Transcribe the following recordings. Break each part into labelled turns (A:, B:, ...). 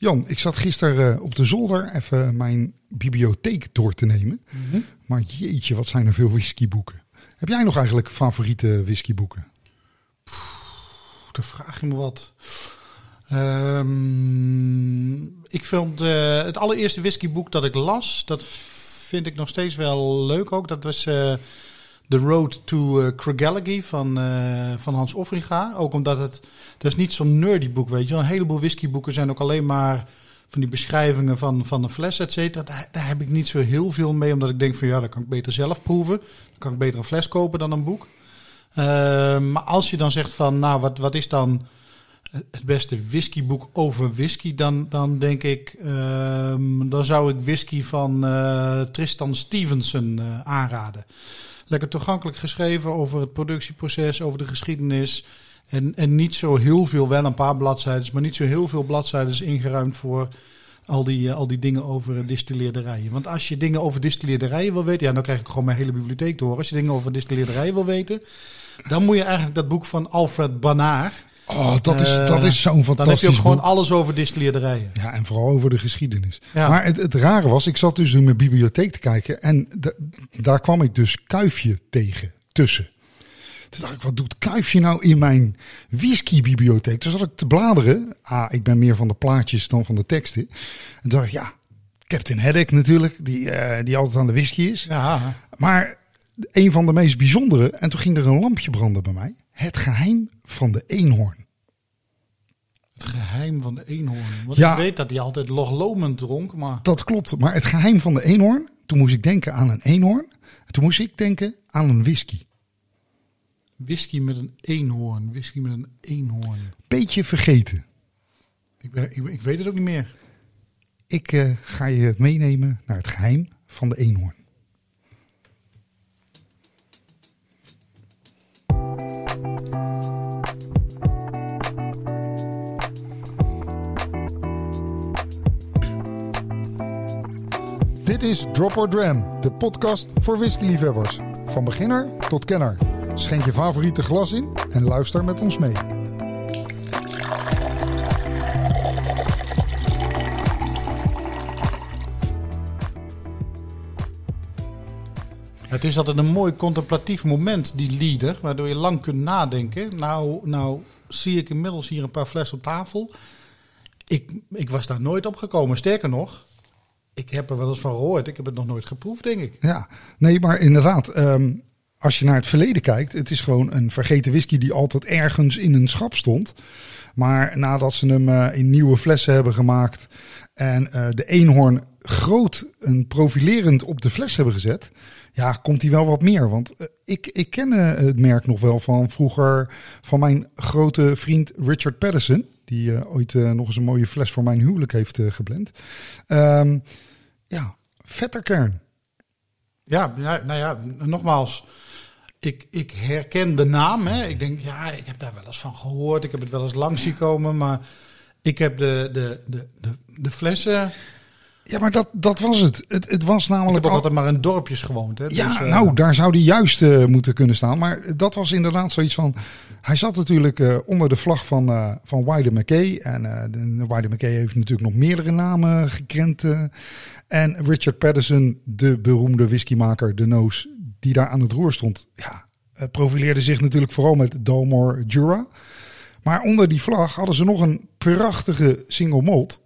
A: Jan, ik zat gisteren eh, op de zolder even mijn bibliotheek door te nemen. Maar jeetje, wat zijn er veel whiskyboeken. Heb jij nog eigenlijk favoriete whiskyboeken?
B: Dan vraag je me wat. Ehm, ik vond eh, het allereerste whiskyboek dat ik las, dat vind ik nog steeds wel leuk ook. Dat was eh, The Road to uh, van, eh, van Hans Offringa. Ook omdat het, dat is niet zo'n nerdy boek, weet je. Een heleboel whiskyboeken zijn ook alleen maar van die beschrijvingen van, van een fles, et cetera. Daar, daar heb ik niet zo heel veel mee, omdat ik denk van ja, dat kan ik beter zelf proeven. Dan kan ik beter een fles kopen dan een boek. Ehm, maar als je dan zegt van, nou, wat, wat is dan het beste whiskyboek over whisky, dan, dan denk ik, ehm, dan zou ik whisky van eh, Tristan Stevenson aanraden. Lekker toegankelijk geschreven over het productieproces, over de geschiedenis. En, en niet zo heel veel, wel een paar bladzijden, maar niet zo heel veel bladzijden ingeruimd voor al die, eh, al die dingen over distilleerderijen. Want als je dingen over distilleerderijen wil weten, ja, dan krijg ik gewoon mijn hele bibliotheek door. Als je dingen over distilleerderijen wil weten, dan moet je eigenlijk dat boek van Alfred Banaar.
A: Oh, dat is,
B: Eh,
A: dat is zo'n
B: Dan heb je
A: fantastisch
B: ook gewoon
A: boek.
B: alles over distilleerderijen.
A: Ja, en vooral over de geschiedenis.
B: Ja.
A: Maar het, het rare was, ik zat dus in mijn bibliotheek te kijken en da- daar kwam ik dus Kuifje tegen, tussen. Toen dacht ik, wat doet Kuifje nou in mijn whiskybibliotheek? Toen zat ik te bladeren. Ah, ik ben meer van de plaatjes dan van de teksten. En toen dacht ik, ja, Captain Haddock natuurlijk, die, eh, die altijd aan de whisky is.
B: Ja,
A: Maar een van de meest bijzondere, en toen ging er een lampje branden bij mij. Het geheim van de eenhoorn.
B: het geheim van de eenhoorn. Want
A: Ja.
B: ik weet dat hij altijd Loch Lomond dronk, maar...
A: Dat klopt, maar het geheim van de eenhoorn, toen moest ik denken aan een eenhoorn. En toen moest ik denken aan een whisky.
B: Whisky met een eenhoorn. Whisky met een eenhoorn.
A: Beetje vergeten.
B: Ik, ben- ik, ik weet het ook niet meer.
A: Ik eh, ga je meenemen naar het geheim van de eenhoorn. Is Drop or Dram, de podcast voor whiskyliefhebbers. Van beginner tot kenner. Schenk je favoriete glas in en luister met ons mee.
B: Het is altijd een mooi contemplatief moment, die leader, waardoor je lang kunt nadenken. Nou, nou zie ik inmiddels hier een paar flessen op tafel. Ik, ik was daar nooit op gekomen. Sterker nog, ik heb er wel eens van gehoord. Ik heb het nog nooit geproefd, denk ik.
A: Ja, nee, maar inderdaad, ehm, als je naar het verleden kijkt, het is gewoon een vergeten whisky die altijd ergens in een schap stond. Maar nadat ze hem eh, in nieuwe flessen hebben gemaakt en eh, de eenhoorn groot en profilerend op de fles hebben gezet, ja, komt hij wel wat meer. Want eh, ik, ik ken het merk nog wel van vroeger van mijn grote vriend Richard Patterson. Die eh, ooit eh, nog eens een mooie fles voor mijn huwelijk heeft eh, geblend. Ehm, ja, vetterkern.
B: Ja, nou ja, nogmaals. Ik, ik herken de naam. Hè. Ik denk, ja, ik heb daar wel eens van gehoord. Ik heb het wel eens langs zien komen. Maar ik heb de, de, de, de flessen.
A: Ja, maar dat, dat was het. Het, het was
B: Ik
A: namelijk.
B: heb ook
A: al-
B: altijd maar in dorpjes gewoond. Hè.
A: ja,
B: Dus, eh,
A: nou, daar zou die juist eh, moeten kunnen staan. Maar dat was inderdaad zoiets van. Hij zat natuurlijk eh, onder de vlag van, eh van Wilder McKay. En Wilder McKay heeft natuurlijk nog meerdere namen gekrend. eh. en Richard Patterson, de beroemde whiskymaker, de Noos, die daar aan het roer stond. Ja, profileerde zich natuurlijk vooral met Dalmore Jura. Maar onder die vlag hadden ze nog een prachtige single malt.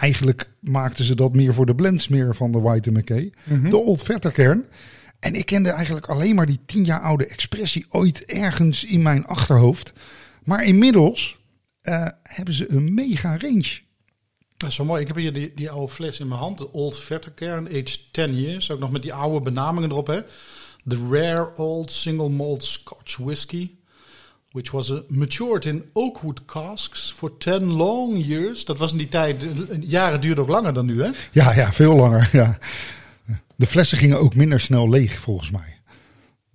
A: Eigenlijk maakten ze dat meer voor de blends meer van de White McKay. De Old Vetterkern. En ik kende eigenlijk alleen maar die tien jaar oude expressie ooit ergens in mijn achterhoofd. Maar inmiddels eh, hebben ze een mega range.
B: Dat is wel mooi. Ik heb hier die, die oude fles in mijn hand. De Old Vetterkern, aged 10 years. Ook nog met die oude benamingen erop. Hè. The Rare Old Single Malt Scotch Whisky. Which was matured in oakwood casks for 10 long years. Dat was in die tijd, jaren duurde ook langer dan nu hè.
A: Ja, ja, veel langer. Ja. De flessen gingen ook minder snel leeg, volgens mij.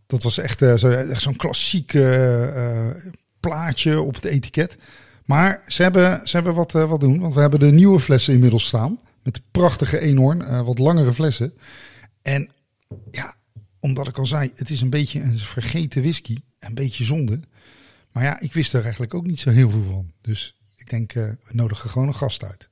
A: Dat was echt eh, zo'n klassiek eh, eh, plaatje op het etiket. Maar ze hebben, ze hebben wat, wat doen. Want we hebben de nieuwe flessen inmiddels staan. Met de prachtige eenhoorn. wat langere flessen. En ja, omdat ik al zei, het is een beetje een vergeten whisky. Een beetje zonde. Maar ja, ik wist er eigenlijk ook niet zo heel veel van. Dus ik denk, eh, we nodigen gewoon een gast uit.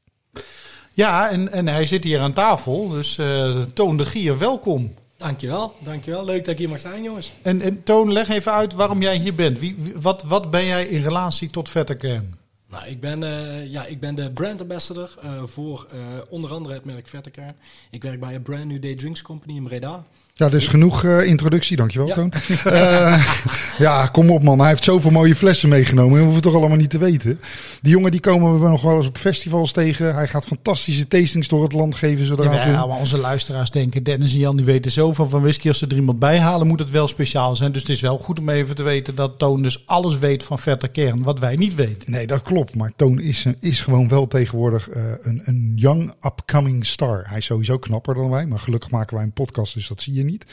B: Ja, en, en hij zit hier aan tafel. Dus uh, Toon de Gier, welkom.
C: Dankjewel, dankjewel. Leuk dat ik hier mag zijn, jongens.
B: En, en Toon, leg even uit waarom jij hier bent. Wie, wat, wat ben jij in relatie tot Vetterkern?
C: Nou, ik ben, uh, ja, ik ben de brand ambassador uh, voor uh, onder andere het merk Vetterkern. Ik werk bij een brand new day drinks company in Breda.
A: Ja, dus genoeg uh, introductie, dankjewel ja. Toon. Uh, ja, kom op man, hij heeft zoveel mooie flessen meegenomen. We hoeven toch allemaal niet te weten. Die jongen die komen we nog wel eens op festivals tegen. Hij gaat fantastische tastings door het land geven. Zodra
B: ja, maar onze luisteraars denken, Dennis en Jan die weten zoveel van whisky. Als ze er iemand bij halen moet het wel speciaal zijn. Dus het is wel goed om even te weten dat Toon dus alles weet van vette kern. Wat wij niet weten.
A: Nee, dat klopt. Maar Toon is, is gewoon wel tegenwoordig uh, een, een young upcoming star. Hij is sowieso knapper dan wij. Maar gelukkig maken wij een podcast, dus dat zie je niet.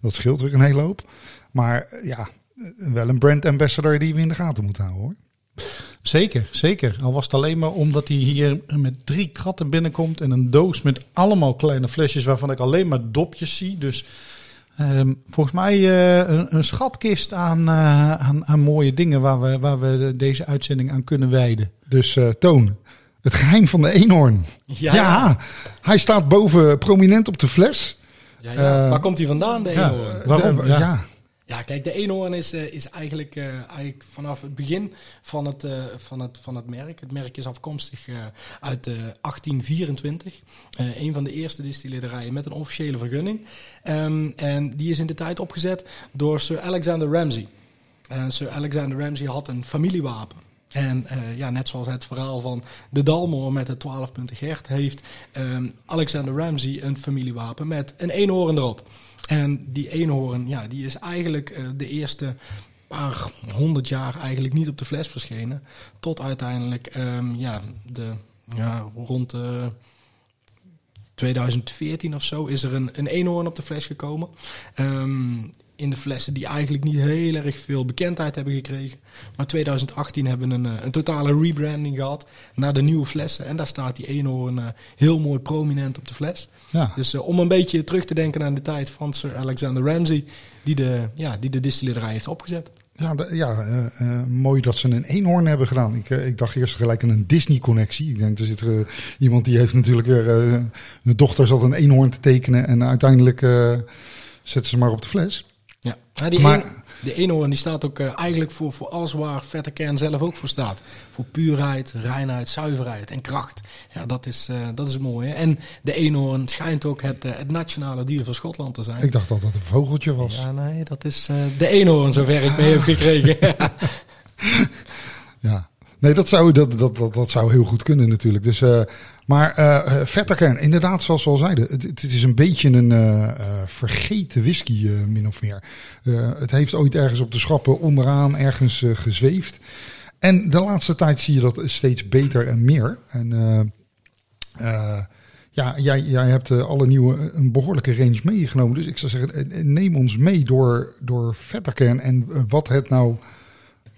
A: Dat scheelt weer een hele hoop. Maar ja, wel een brand ambassador die we in de gaten moeten houden hoor.
B: Zeker, zeker. Al was het alleen maar omdat hij hier met drie kratten binnenkomt en een doos met allemaal kleine flesjes waarvan ik alleen maar dopjes zie. Dus um, volgens mij uh, een, een, schatkist aan, uh, aan, aan, mooie dingen waar we, waar we deze uitzending aan kunnen wijden.
A: Dus uh, Toon, het geheim van de eenhoorn.
C: Ja.
A: ja, hij staat boven prominent op de fles.
C: Ja, ja. Uh, Waar komt hij vandaan, de eenhoorn?
A: Ja, waarom? De, ja.
C: ja. kijk, de eenhoorn is, is eigenlijk, uh, eigenlijk vanaf het begin van het, van, het, van het merk. Het merk is afkomstig uit 1824. een van de eerste distillerijen met een officiële vergunning. Um, en die is in de tijd opgezet door Sir Alexander Ramsay. En Sir Alexander Ramsay had een familiewapen. En uh, ja, net zoals het verhaal van de Dalmor met het 12-puntig hert, heeft um, Alexander Ramsey een familiewapen met een eenhoorn erop. En die eenhoorn, ja, die is eigenlijk uh, de eerste paar honderd jaar eigenlijk niet op de fles verschenen. Tot uiteindelijk, um, ja, de, ja, rond uh, 2014 of zo is er een, een eenhoorn op de fles gekomen. Um, in de flessen die eigenlijk niet heel erg veel bekendheid hebben gekregen. Maar 2018 hebben we een, eh, een totale rebranding gehad naar de nieuwe flessen. En daar staat die eenhoorn uh, heel mooi prominent op de fles. Ja. Dus uh, om een beetje terug te denken aan de tijd van Sir Alexander Ramsey, die de, ja, die de distillerij heeft opgezet.
A: Ja, ja uh, uh, mooi dat ze een eenhoorn hebben gedaan. Ik, uh, ik dacht eerst gelijk aan een Disney-connectie. Ik denk, er zit er iemand die heeft natuurlijk weer... de dochter zat een eenhoorn te tekenen en uiteindelijk zetten ze maar op de fles.
C: Ja, ja die maar, een, de eenhoorn die staat ook uh, eigenlijk voor, voor alles waar vette kern zelf ook voor staat. Voor puurheid, reinheid, zuiverheid en kracht. Ja, dat is, uh, dat is mooi. Hè? En de eenhoorn schijnt ook het, uh, het nationale dier van Schotland te zijn.
A: Ik dacht dat dat een vogeltje was.
C: Ja, nee, dat is de eenhoorn zover ik mee heb gekregen.
A: ja. Nee, dat zou, dat, dat, dat, dat zou heel goed kunnen natuurlijk. Dus, uh, maar uh, Vetterkern, inderdaad, zoals we al zeiden, het, het is een beetje een vergeten whisky, min of meer. het heeft ooit ergens op de schappen onderaan ergens gezweefd. En de laatste tijd zie je dat steeds beter en meer. En ja, jij, jij hebt alle nieuwe een behoorlijke range meegenomen. Dus ik zou zeggen, neem ons mee door, door Vetterkern en wat het nou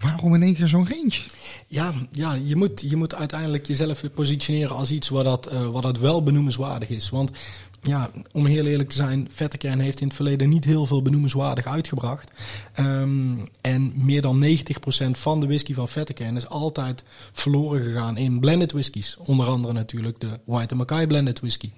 A: Waarom in één keer zo'n range?
C: Ja, ja je, moet, je moet uiteindelijk jezelf positioneren als iets wat dat, uh, wat dat wel benoemenswaardig is. Want ja, om heel eerlijk te zijn, Vettekern heeft in het verleden niet heel veel benoemenswaardig uitgebracht. Um, en meer dan 90% van de whisky van Vettekern is altijd verloren gegaan in blended whiskies. Onder andere natuurlijk de White Mackay blended whisky.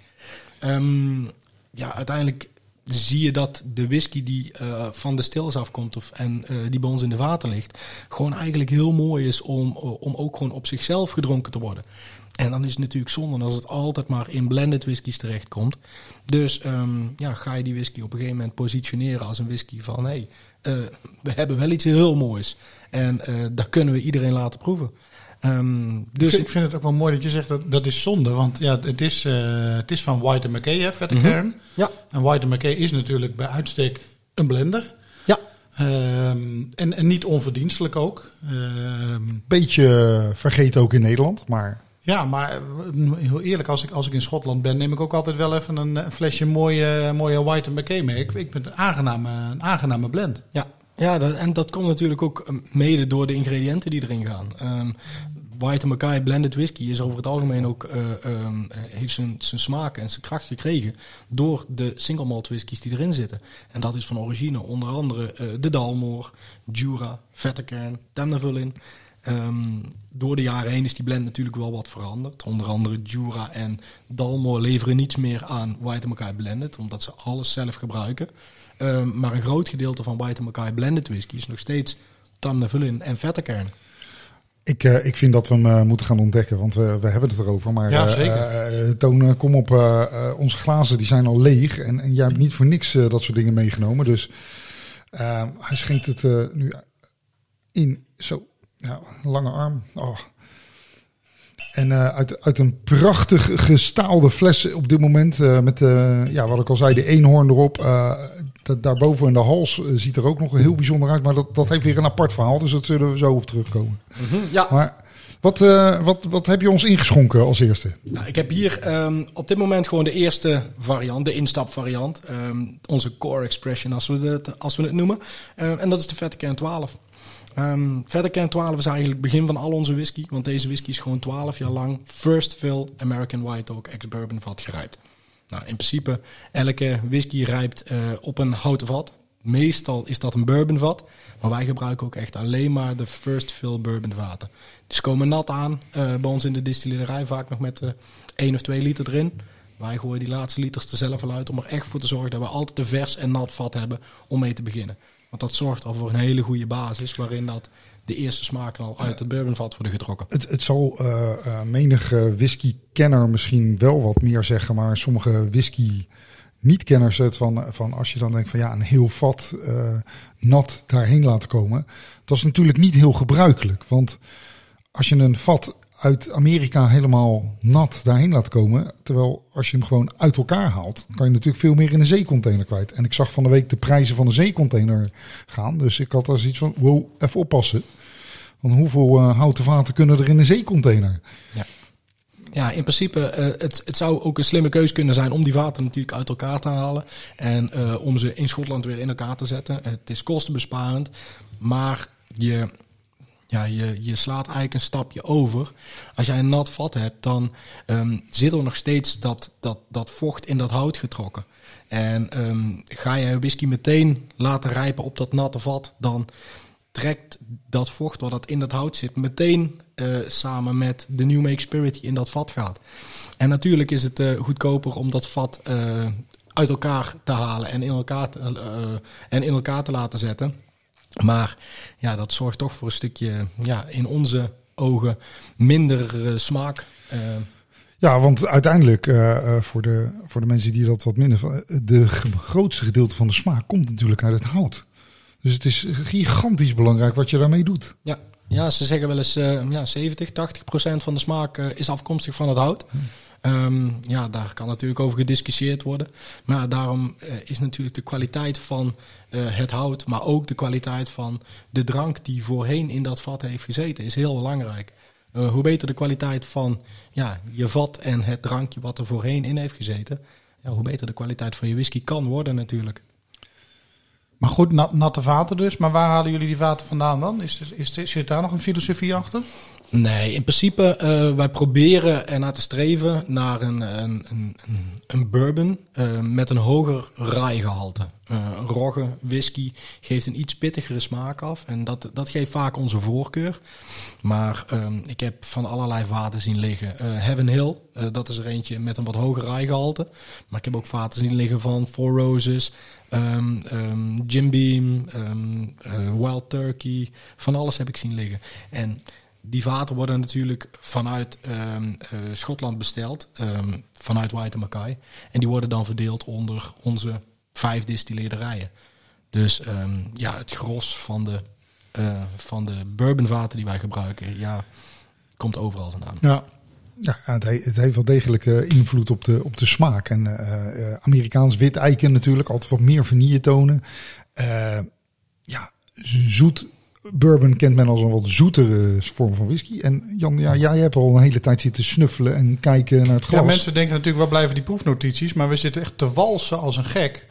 C: Um, ja, uiteindelijk zie je dat de whisky die uh, van de stils afkomt of, en uh, die bij ons in de vaten ligt, gewoon eigenlijk heel mooi is om, om ook gewoon op zichzelf gedronken te worden. En dan is het natuurlijk zonde als het altijd maar in blended whiskies terechtkomt. Dus um, ja, ga je die whisky op een gegeven moment positioneren als een whisky van hé, hey, we hebben wel iets heel moois. En dat kunnen we iedereen laten proeven. Um,
B: dus ik vind, ik vind, het ook wel mooi dat je zegt dat dat is zonde. Want ja, het is, uh, het is van White McKay, hè, vette -hmm. kern.
C: Ja.
B: En White McKay is natuurlijk bij uitstek een blender.
C: Ja.
B: Um, en, en niet onverdienstelijk ook.
A: Um, Beetje vergeten ook in Nederland, maar...
B: Ja, maar heel eerlijk, als ik, als ik in Schotland ben, neem ik ook altijd wel even een, een flesje mooie, mooie White McKay mee. Ik, ik ben een aangename, een aangename blend.
C: Ja, ja, dat, en dat komt natuurlijk ook mede door de ingrediënten die erin gaan. Um, White Mackay blended whisky is over het algemeen ook uh, um, heeft zijn, zijn smaak en zijn kracht gekregen door de single malt whiskies die erin zitten. En dat is van origine onder andere uh, de Dalmor, Jura, Vetterkern, Temnevullin. Ehm, door de jaren heen is die blend natuurlijk wel wat veranderd. Onder andere Jura en Dalmore leveren niets meer aan White Mackay Blended, omdat ze alles zelf gebruiken. Ehm, maar een groot gedeelte van White Mackay Blended whisky is nog steeds Tamnavulin en vettekern.
A: Ik, uh, ik vind dat we hem uh, moeten gaan ontdekken, want we, we hebben het erover. Maar
B: ja, zeker.
A: Uh, Toon, kom op. onze glazen die zijn al leeg. En, en jij hebt niet voor niks dat soort dingen meegenomen. Dus hij schenkt het nu in. Zo, ja, lange arm. Oh. En uit, uit een prachtig gestaalde fles op dit moment. met, ja, wat ik al zei, de eenhoorn erop dat daarboven in de hals eh, ziet er ook nog heel bijzonder uit. Maar dat, dat heeft weer een apart verhaal. Dus dat zullen we zo op terugkomen.
C: Mhm, ja.
A: Maar wat, uh, wat, wat heb je ons ingeschonken als eerste?
C: Nou, ik heb hier um, op dit moment gewoon de eerste variant, de instapvariant. Um, onze core expression, als we het, als we het noemen. Uh, en dat is de Vette Kern 12. Um, Vette Kern 12 is eigenlijk het begin van al onze whisky. Want deze whisky is gewoon 12 jaar lang first fill American White Oak ex-bourbon vat gerijpt. Nou, in principe, elke whisky rijpt uh, op een houten vat. Meestal is dat een bourbonvat. Maar wij gebruiken ook echt alleen maar de first fill bourbon vaten. Dus komen nat aan uh, bij ons in de distillerij. Vaak nog met uh, 1 of 2 liter erin. Wij gooien die laatste liters er zelf al uit om er echt voor te zorgen dat we altijd een vers en nat vat hebben om mee te beginnen. Want dat zorgt al voor een hele goede basis waarin dat de eerste smaken al uit het bourbonvat worden getrokken.
A: Het, het zal uh, uh, menige whisky-kenner misschien wel wat meer zeggen, maar sommige whisky niet-kenners het van, van als je dan denkt van ja, een heel vat uh, nat daarheen laten komen. Dat is natuurlijk niet heel gebruikelijk, want als je een vat uit Amerika helemaal nat daarheen laat komen. Terwijl als je hem gewoon uit elkaar haalt, kan je natuurlijk veel meer in een zeecontainer kwijt. En ik zag van de week de prijzen van de zeecontainer gaan. Dus ik had als iets van, wow, even oppassen. Want hoeveel uh, houten vaten kunnen er in een zeecontainer?
C: Ja. Ja, in principe, uh, het, het zou ook een slimme keus kunnen zijn om die vaten natuurlijk uit elkaar te halen. En uh, om ze in Schotland weer in elkaar te zetten. Het is kostenbesparend, maar je, ja, je, je slaat eigenlijk een stapje over. Als jij een nat vat hebt, dan um, zit er nog steeds dat, dat, dat vocht in dat hout getrokken. En um, ga je whisky meteen laten rijpen op dat natte vat, dan trekt dat vocht wat dat in dat hout zit meteen uh, samen met de New Make Spirit die in dat vat gaat. En natuurlijk is het uh, goedkoper om dat vat uh, uit elkaar te halen en in elkaar en in elkaar te laten zetten. Maar ja, dat zorgt toch voor een stukje, ja, in onze ogen, minder uh, smaak. Uh.
A: Ja, want uiteindelijk, uh, voor, de, voor de mensen die dat wat minder van. De grootste gedeelte van de smaak komt natuurlijk uit het hout. Dus het is gigantisch belangrijk wat je daarmee doet.
C: Ja, ja ze zeggen wel eens ja, 70, 80 procent van de smaak is afkomstig van het hout. Hm. Um, ja, daar kan natuurlijk over gediscussieerd worden. Maar daarom uh, is natuurlijk de kwaliteit van uh, het hout, maar ook de kwaliteit van de drank die voorheen in dat vat heeft gezeten, is heel belangrijk. Uh, hoe beter de kwaliteit van ja, je vat en het drankje wat er voorheen in heeft gezeten, ja, hoe beter de kwaliteit van je whisky kan worden natuurlijk.
B: Maar goed, nat, natte vaten dus. Maar waar halen jullie die vaten vandaan dan? Is, er, is, is, zit daar nog een filosofie achter?
C: Nee, in principe, uh, wij proberen ernaar te streven naar een, een, een, een bourbon uh, met een hoger raaigehalte. Uh, rogge, whisky geeft een iets pittigere smaak af en dat, dat geeft vaak onze voorkeur. Maar um, ik heb van allerlei vaten zien liggen. Heaven Hill, dat is er eentje met een wat hoger raaigehalte. Maar ik heb ook vaten zien liggen van Four Roses, um, Jim Beam, Wild Turkey. Van alles heb ik zien liggen. En die vaten worden natuurlijk vanuit um, uh, Schotland besteld, um, vanuit White Mackay. En die worden dan verdeeld onder onze vijf distilleerderijen. Dus um, ja, het gros van de, uh, van de bourbonvaten die wij gebruiken, ja, komt overal vandaan.
A: Ja. Ja, het, heeft wel degelijk uh, invloed op de, op de smaak. En Amerikaans wit eiken natuurlijk, altijd wat meer vanille tonen. ja, zoet bourbon kent men als een wat zoetere vorm van whisky. En Jan, ja, jij hebt al een hele tijd zitten snuffelen en kijken naar het glas.
B: Ja, mensen denken natuurlijk, waar blijven die proefnotities? Maar we zitten echt te walsen als een gek.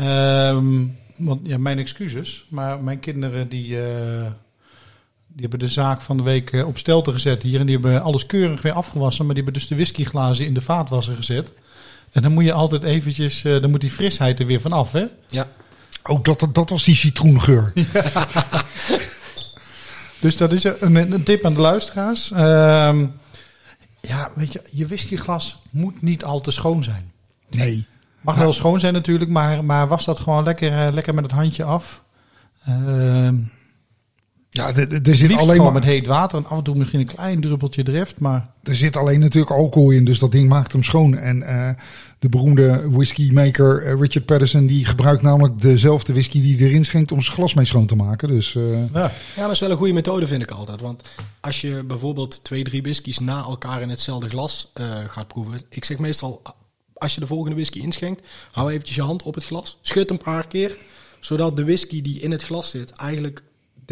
B: Um, want ja, mijn excuses. Maar mijn kinderen die, uh, die hebben de zaak van de week uh, op stelte gezet hier. En die hebben alles keurig weer afgewassen. Maar die hebben dus de whiskyglazen in de vaatwasser gezet. En dan moet je altijd eventjes, uh, dan moet die frisheid er weer vanaf, hè?
C: Ja.
A: Oh, dat, dat was die citroengeur. Ja.
B: Dus dat is een, een tip aan de luisteraars. Ehm, ja, weet je, je whiskyglas moet niet al te schoon zijn.
A: Nee.
B: Mag wel schoon zijn natuurlijk, maar, maar was dat gewoon lekker, eh, lekker met het handje af. Ehm
A: Ja, er- zit alleen maar
B: met heet water en af en toe misschien een klein druppeltje drift, maar...
A: Er zit alleen natuurlijk alcohol in, dus dat ding maakt hem schoon. En eh, de beroemde whiskymaker eh, Richard Patterson, die gebruikt namelijk dezelfde whisky die hij erin schenkt om zijn glas mee schoon te maken. Dus eh,
B: Ja.
C: Ja, dat is wel een goede methode, vind ik altijd. Want als je bijvoorbeeld twee, drie whiskies na elkaar in hetzelfde glas eh, gaat proeven. Ik zeg meestal, als je de volgende whisky inschenkt, hou eventjes je hand op het glas. Schud een paar keer, zodat de whisky die in het glas zit eigenlijk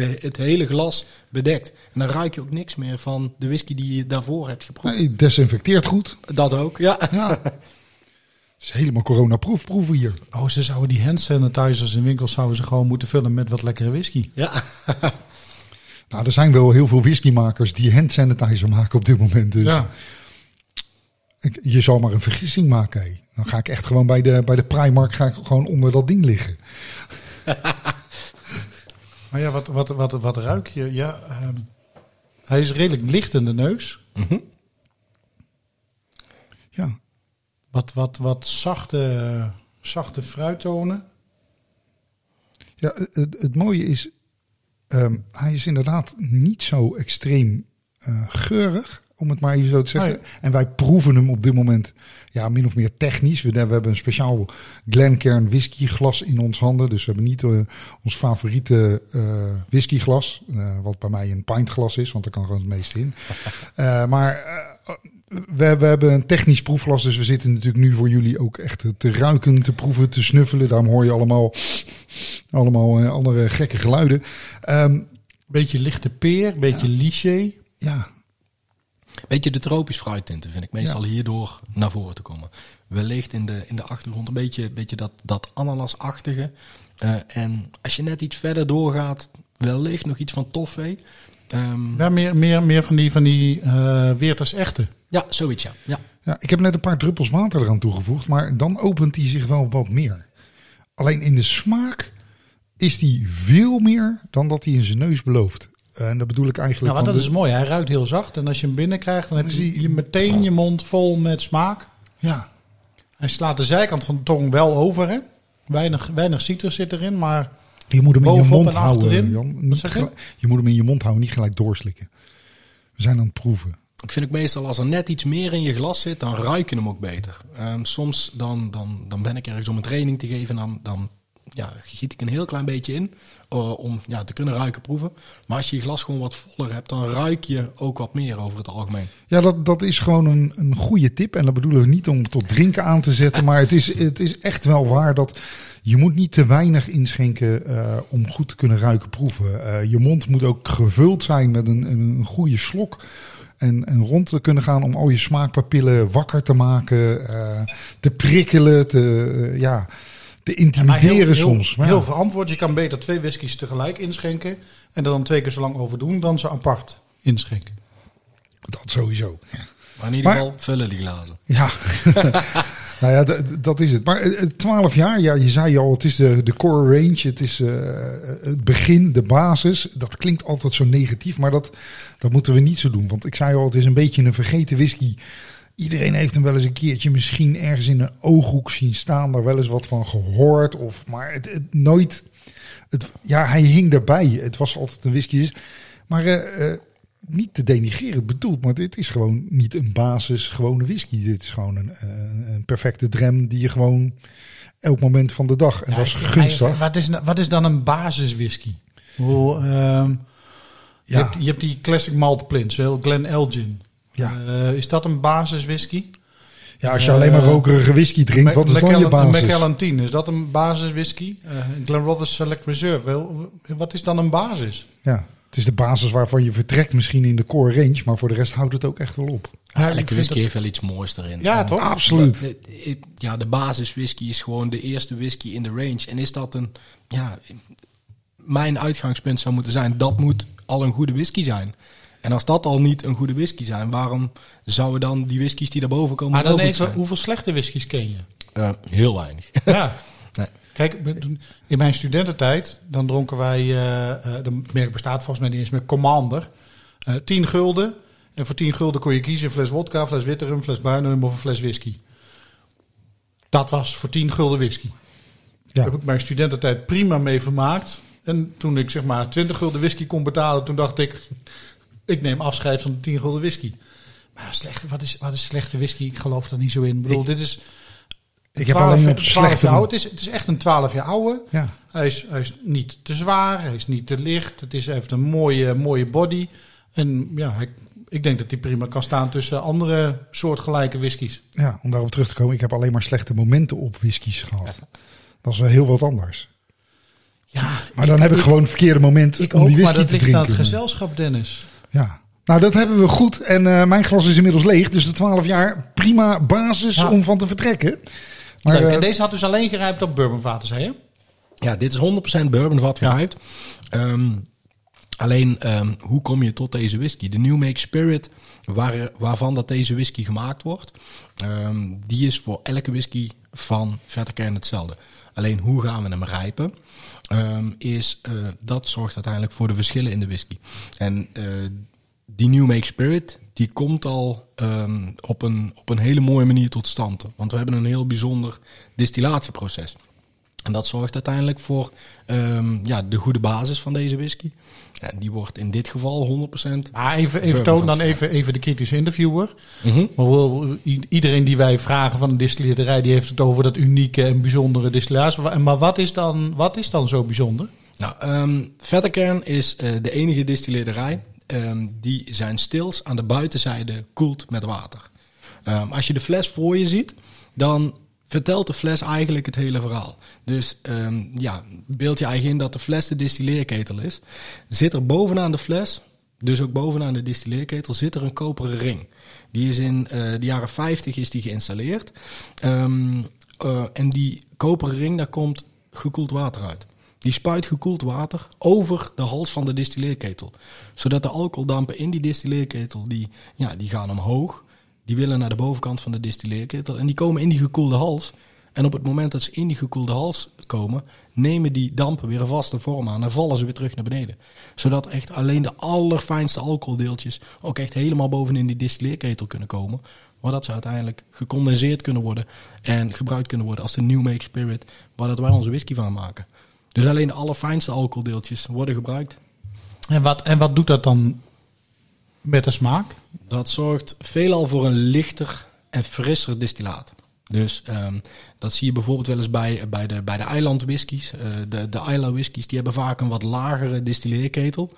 C: de, het hele glas bedekt. En dan ruik je ook niks meer van de whisky die je daarvoor hebt geproefd.
A: nee, desinfecteert goed.
C: Dat ook, ja.
A: Ja. Het is helemaal coronaproef proeven hier.
B: Oh, ze zouden die hand sanitizers in winkels zouden ze gewoon moeten vullen met wat lekkere whisky.
C: Ja,
A: Nou, er zijn wel heel veel whiskymakers die hand sanitizer maken op dit moment. Dus
B: Ja.
A: ik- je zal maar een vergissing maken. hé. Dan ga ik echt gewoon bij de, bij de Primark ga ik gewoon onder dat ding liggen.
B: Maar ja, wat, wat, wat, wat ruik je? Ja, ehm, hij is redelijk licht in de neus.
A: Ja,
B: Wat, wat, wat zachte, zachte fruittonen.
A: Ja, het, het mooie is, ehm, hij is inderdaad niet zo extreem eh, geurig, om het maar even zo te zeggen.
B: Nee.
A: En wij proeven hem op dit moment ja, min of meer technisch. We, we hebben een speciaal Glencairn whiskyglas in ons handen. Dus we hebben niet eh, ons favoriete eh whiskyglas, eh, wat bij mij een pintglas is, want er kan gewoon het meeste in. Maar we, we hebben een technisch proefglas, dus we zitten natuurlijk nu voor jullie ook echt te ruiken, te proeven, te snuffelen. Daarom hoor je allemaal, allemaal andere gekke geluiden. Ehm,
B: Beetje lichte peer, beetje liché.
A: ja,
C: Beetje de tropisch fruittinten vind ik meestal hierdoor naar voren te komen. Wellicht in de, in de achtergrond een beetje, beetje dat, dat ananasachtige. Eh, en als je net iets verder doorgaat, wellicht nog iets van toffee. Ehm, ja.
B: Ja, meer, meer, meer van die, van die eh Weerters echte.
C: zoiets ja. ja.
A: ja, ik heb net een paar druppels water eraan toegevoegd, maar dan opent hij zich wel wat meer. Alleen in de smaak is die veel meer dan dat hij in zijn neus belooft. En dat bedoel ik eigenlijk
B: Nou, want dat is mooi. Hij ruikt heel zacht. En als je hem binnenkrijgt, dan heb je, je meteen je mond vol met smaak.
A: ja,
B: Hij slaat de zijkant van de tong wel over. Hè? Weinig, weinig citrus zit erin, maar
A: je moet hem in je mond
B: en
A: houden. Jan. Niet
B: je?
A: moet hem in je mond houden, niet gelijk doorslikken. We zijn aan het proeven.
C: Ik vind ook meestal als er net iets meer in je glas zit, dan ruik je hem ook beter. Ehm, soms dan, dan, dan ben ik ergens om een training te geven en dan, dan ja, giet ik een heel klein beetje in eh, om ja, te kunnen ruiken proeven. Maar als je je glas gewoon wat voller hebt, dan ruik je ook wat meer over het algemeen.
A: Ja, dat, dat is gewoon een, een goede tip. En dat bedoelen we niet om tot drinken aan te zetten. Maar het is, het is echt wel waar dat je moet niet te weinig inschenken eh, om goed te kunnen ruiken proeven. Eh, je mond moet ook gevuld zijn met een, een goede slok. En, en rond te kunnen gaan om al je smaakpapillen wakker te maken. te prikkelen, te, ja, te
B: maar
A: intimideren
B: heel, heel,
A: soms. Maar ja,
B: heel verantwoord. Je kan beter twee whiskies tegelijk inschenken. En er dan twee keer zo lang over doen dan ze apart inschenken.
A: dat sowieso.
C: Maar in ieder
A: Maar-
C: geval vullen die glazen.
A: Ja, nou ja, dat is het. Maar eh, eh, 12 jaar, ja, je zei al, het is de, de core range, het is eh, het begin, de basis. Dat klinkt altijd zo negatief, maar dat, dat moeten we niet zo doen. Want ik zei al, het is een beetje een vergeten whisky. Iedereen heeft hem wel eens een keertje misschien ergens in een ooghoek zien staan, daar wel eens wat van gehoord. Of, maar het, het nooit, het, ja, hij hing daarbij. Het was altijd een whisky. Dus- Maar eh, eh, niet te denigreren bedoeld, maar dit is gewoon niet een basis gewone whisky. Dit is gewoon een, een, perfecte drem die je gewoon elk moment van de dag. En dat is gunstig.
B: Wat is, nou- wat is dan een basis whisky? Hoe, ehm, je,
A: Ja.
B: hebt, je hebt die classic malt plins, wel Glen Elgin.
A: Ja.
B: Eh, is dat een basis whisky?
A: Ja, als je alleen maar
B: Eh,
A: rokerige whisky drinkt, wat is dan je basis?
B: Macallan 10, is dat een basis whisky? Uh, Glenrother Select Reserve, wel, wat is dan een basis?
A: Ja, het is de basis waarvan je vertrekt misschien in de core range, maar voor de rest houdt het ook echt wel op.
B: Ja, ik
C: Elke
B: vind
C: whisky
B: dat-
C: heeft wel iets moois erin.
B: Ja,
C: En-
B: toch?
A: Absoluut.
C: Ja, de basis whisky is gewoon de eerste whisky in de range. En is dat een, ja, mijn uitgangspunt zou moeten zijn, dat moet al een goede whisky zijn. En als dat al niet een goede whisky zijn, waarom zouden dan die whiskies die daarboven komen
B: Maar
C: wel
B: dan
C: goed
B: even,
C: zijn?
B: hoeveel slechte whiskies ken je?
C: Eh, heel weinig.
B: Ja.
C: Nee.
B: Kijk, in mijn studententijd, dan dronken wij, uh, de merk bestaat volgens mij niet eens meer, Commander. Uh, 10 gulden. En voor 10 gulden kon je kiezen een fles wodka, fles witte rum, een fles bruine rum of een fles whisky. Dat was voor 10 gulden whisky. Ja. Daar heb ik mijn studententijd prima mee vermaakt. En toen ik zeg maar 20 gulden whisky kon betalen, toen dacht ik, ik neem afscheid van de 10 gulden whisky. Maar slecht, wat, is, wat is slechte whisky? Ik geloof er niet zo in. Ik bedoel, dit is...
A: Ik heb alleen op
B: slechte... Jaar Het is, het is echt een 12 jaar oude. Ja. Hij, is, hij is niet te zwaar, hij is niet te licht. Het is, heeft een mooie, mooie body. En ja, hij, ik denk dat hij prima kan staan tussen andere soortgelijke whiskies.
A: Ja, om daarop terug te komen. Ik heb alleen maar slechte momenten op whiskies gehad. Dat is wel heel wat anders. Ja, maar dan heb ik, gewoon het verkeerde moment om die whisky
B: te
A: drinken. Maar dat
B: ligt aan het gezelschap, Dennis.
A: Ja, nou, dat hebben we goed. En uh, mijn glas is inmiddels leeg. Dus de 12 jaar prima basis om van te vertrekken.
B: Maar, Leuk. En deze had dus alleen gerijpt op bourbonvaten, zei je?
C: Ja, dit is 100% bourbonvat gerijpt. Ja. Um, alleen, um, hoe kom je tot deze whisky? De New Make Spirit, waar, waarvan dat deze whisky gemaakt wordt, um, die is voor elke whisky van Vetterkern hetzelfde. Alleen, hoe gaan we hem rijpen? Um, is, uh, dat zorgt uiteindelijk voor de verschillen in de whisky. En uh, die New Make Spirit, die komt al um, op, een, op een hele mooie manier tot stand. Want we hebben een heel bijzonder distillatieproces. En dat zorgt uiteindelijk voor um, ja, de goede basis van deze whisky. En die wordt in dit geval 100%.
B: Maar even, even toon dan even, even de kritische interviewer. Mm -hmm. Iedereen die wij vragen van een distillerij, die heeft het over dat unieke en bijzondere distillatie. Maar wat is dan, wat is dan zo bijzonder?
C: Nou, um, Vetterkern is uh, de enige distillerij um, die zijn stils aan de buitenzijde koelt met water. Um, als je de fles voor je ziet, dan vertelt de fles eigenlijk het hele verhaal. Dus um, ja, beeld je eigenlijk in dat de fles de distilleerketel is. Zit er bovenaan de fles, dus ook bovenaan de distilleerketel, zit er een koperen ring. Die is in uh, de jaren 50 is die geïnstalleerd. Um, uh, en die koperen ring, daar komt gekoeld water uit. Die spuit gekoeld water over de hals van de distilleerketel. Zodat de alcoholdampen in die distilleerketel, die, ja, die gaan omhoog. Die willen naar de bovenkant van de distilleerketel. En die komen in die gekoelde hals. En op het moment dat ze in die gekoelde hals komen, nemen die dampen weer een vaste vorm aan en vallen ze weer terug naar beneden. Zodat echt alleen de allerfijnste alcoholdeeltjes ook echt helemaal bovenin die distilleerketel kunnen komen. Waar dat ze uiteindelijk gecondenseerd kunnen worden en gebruikt kunnen worden als de New Make Spirit, waar dat wij onze whisky van maken. Dus alleen de allerfijnste alcoholdeeltjes worden gebruikt.
B: En wat, en wat doet dat dan met de smaak?
C: Dat zorgt veelal voor een lichter en frisser distillaat. Dus um, dat zie je bijvoorbeeld wel eens bij, bij, de, bij de eiland whiskies. Uh, de, de Isla whiskies die hebben vaak een wat lagere distilleerketel.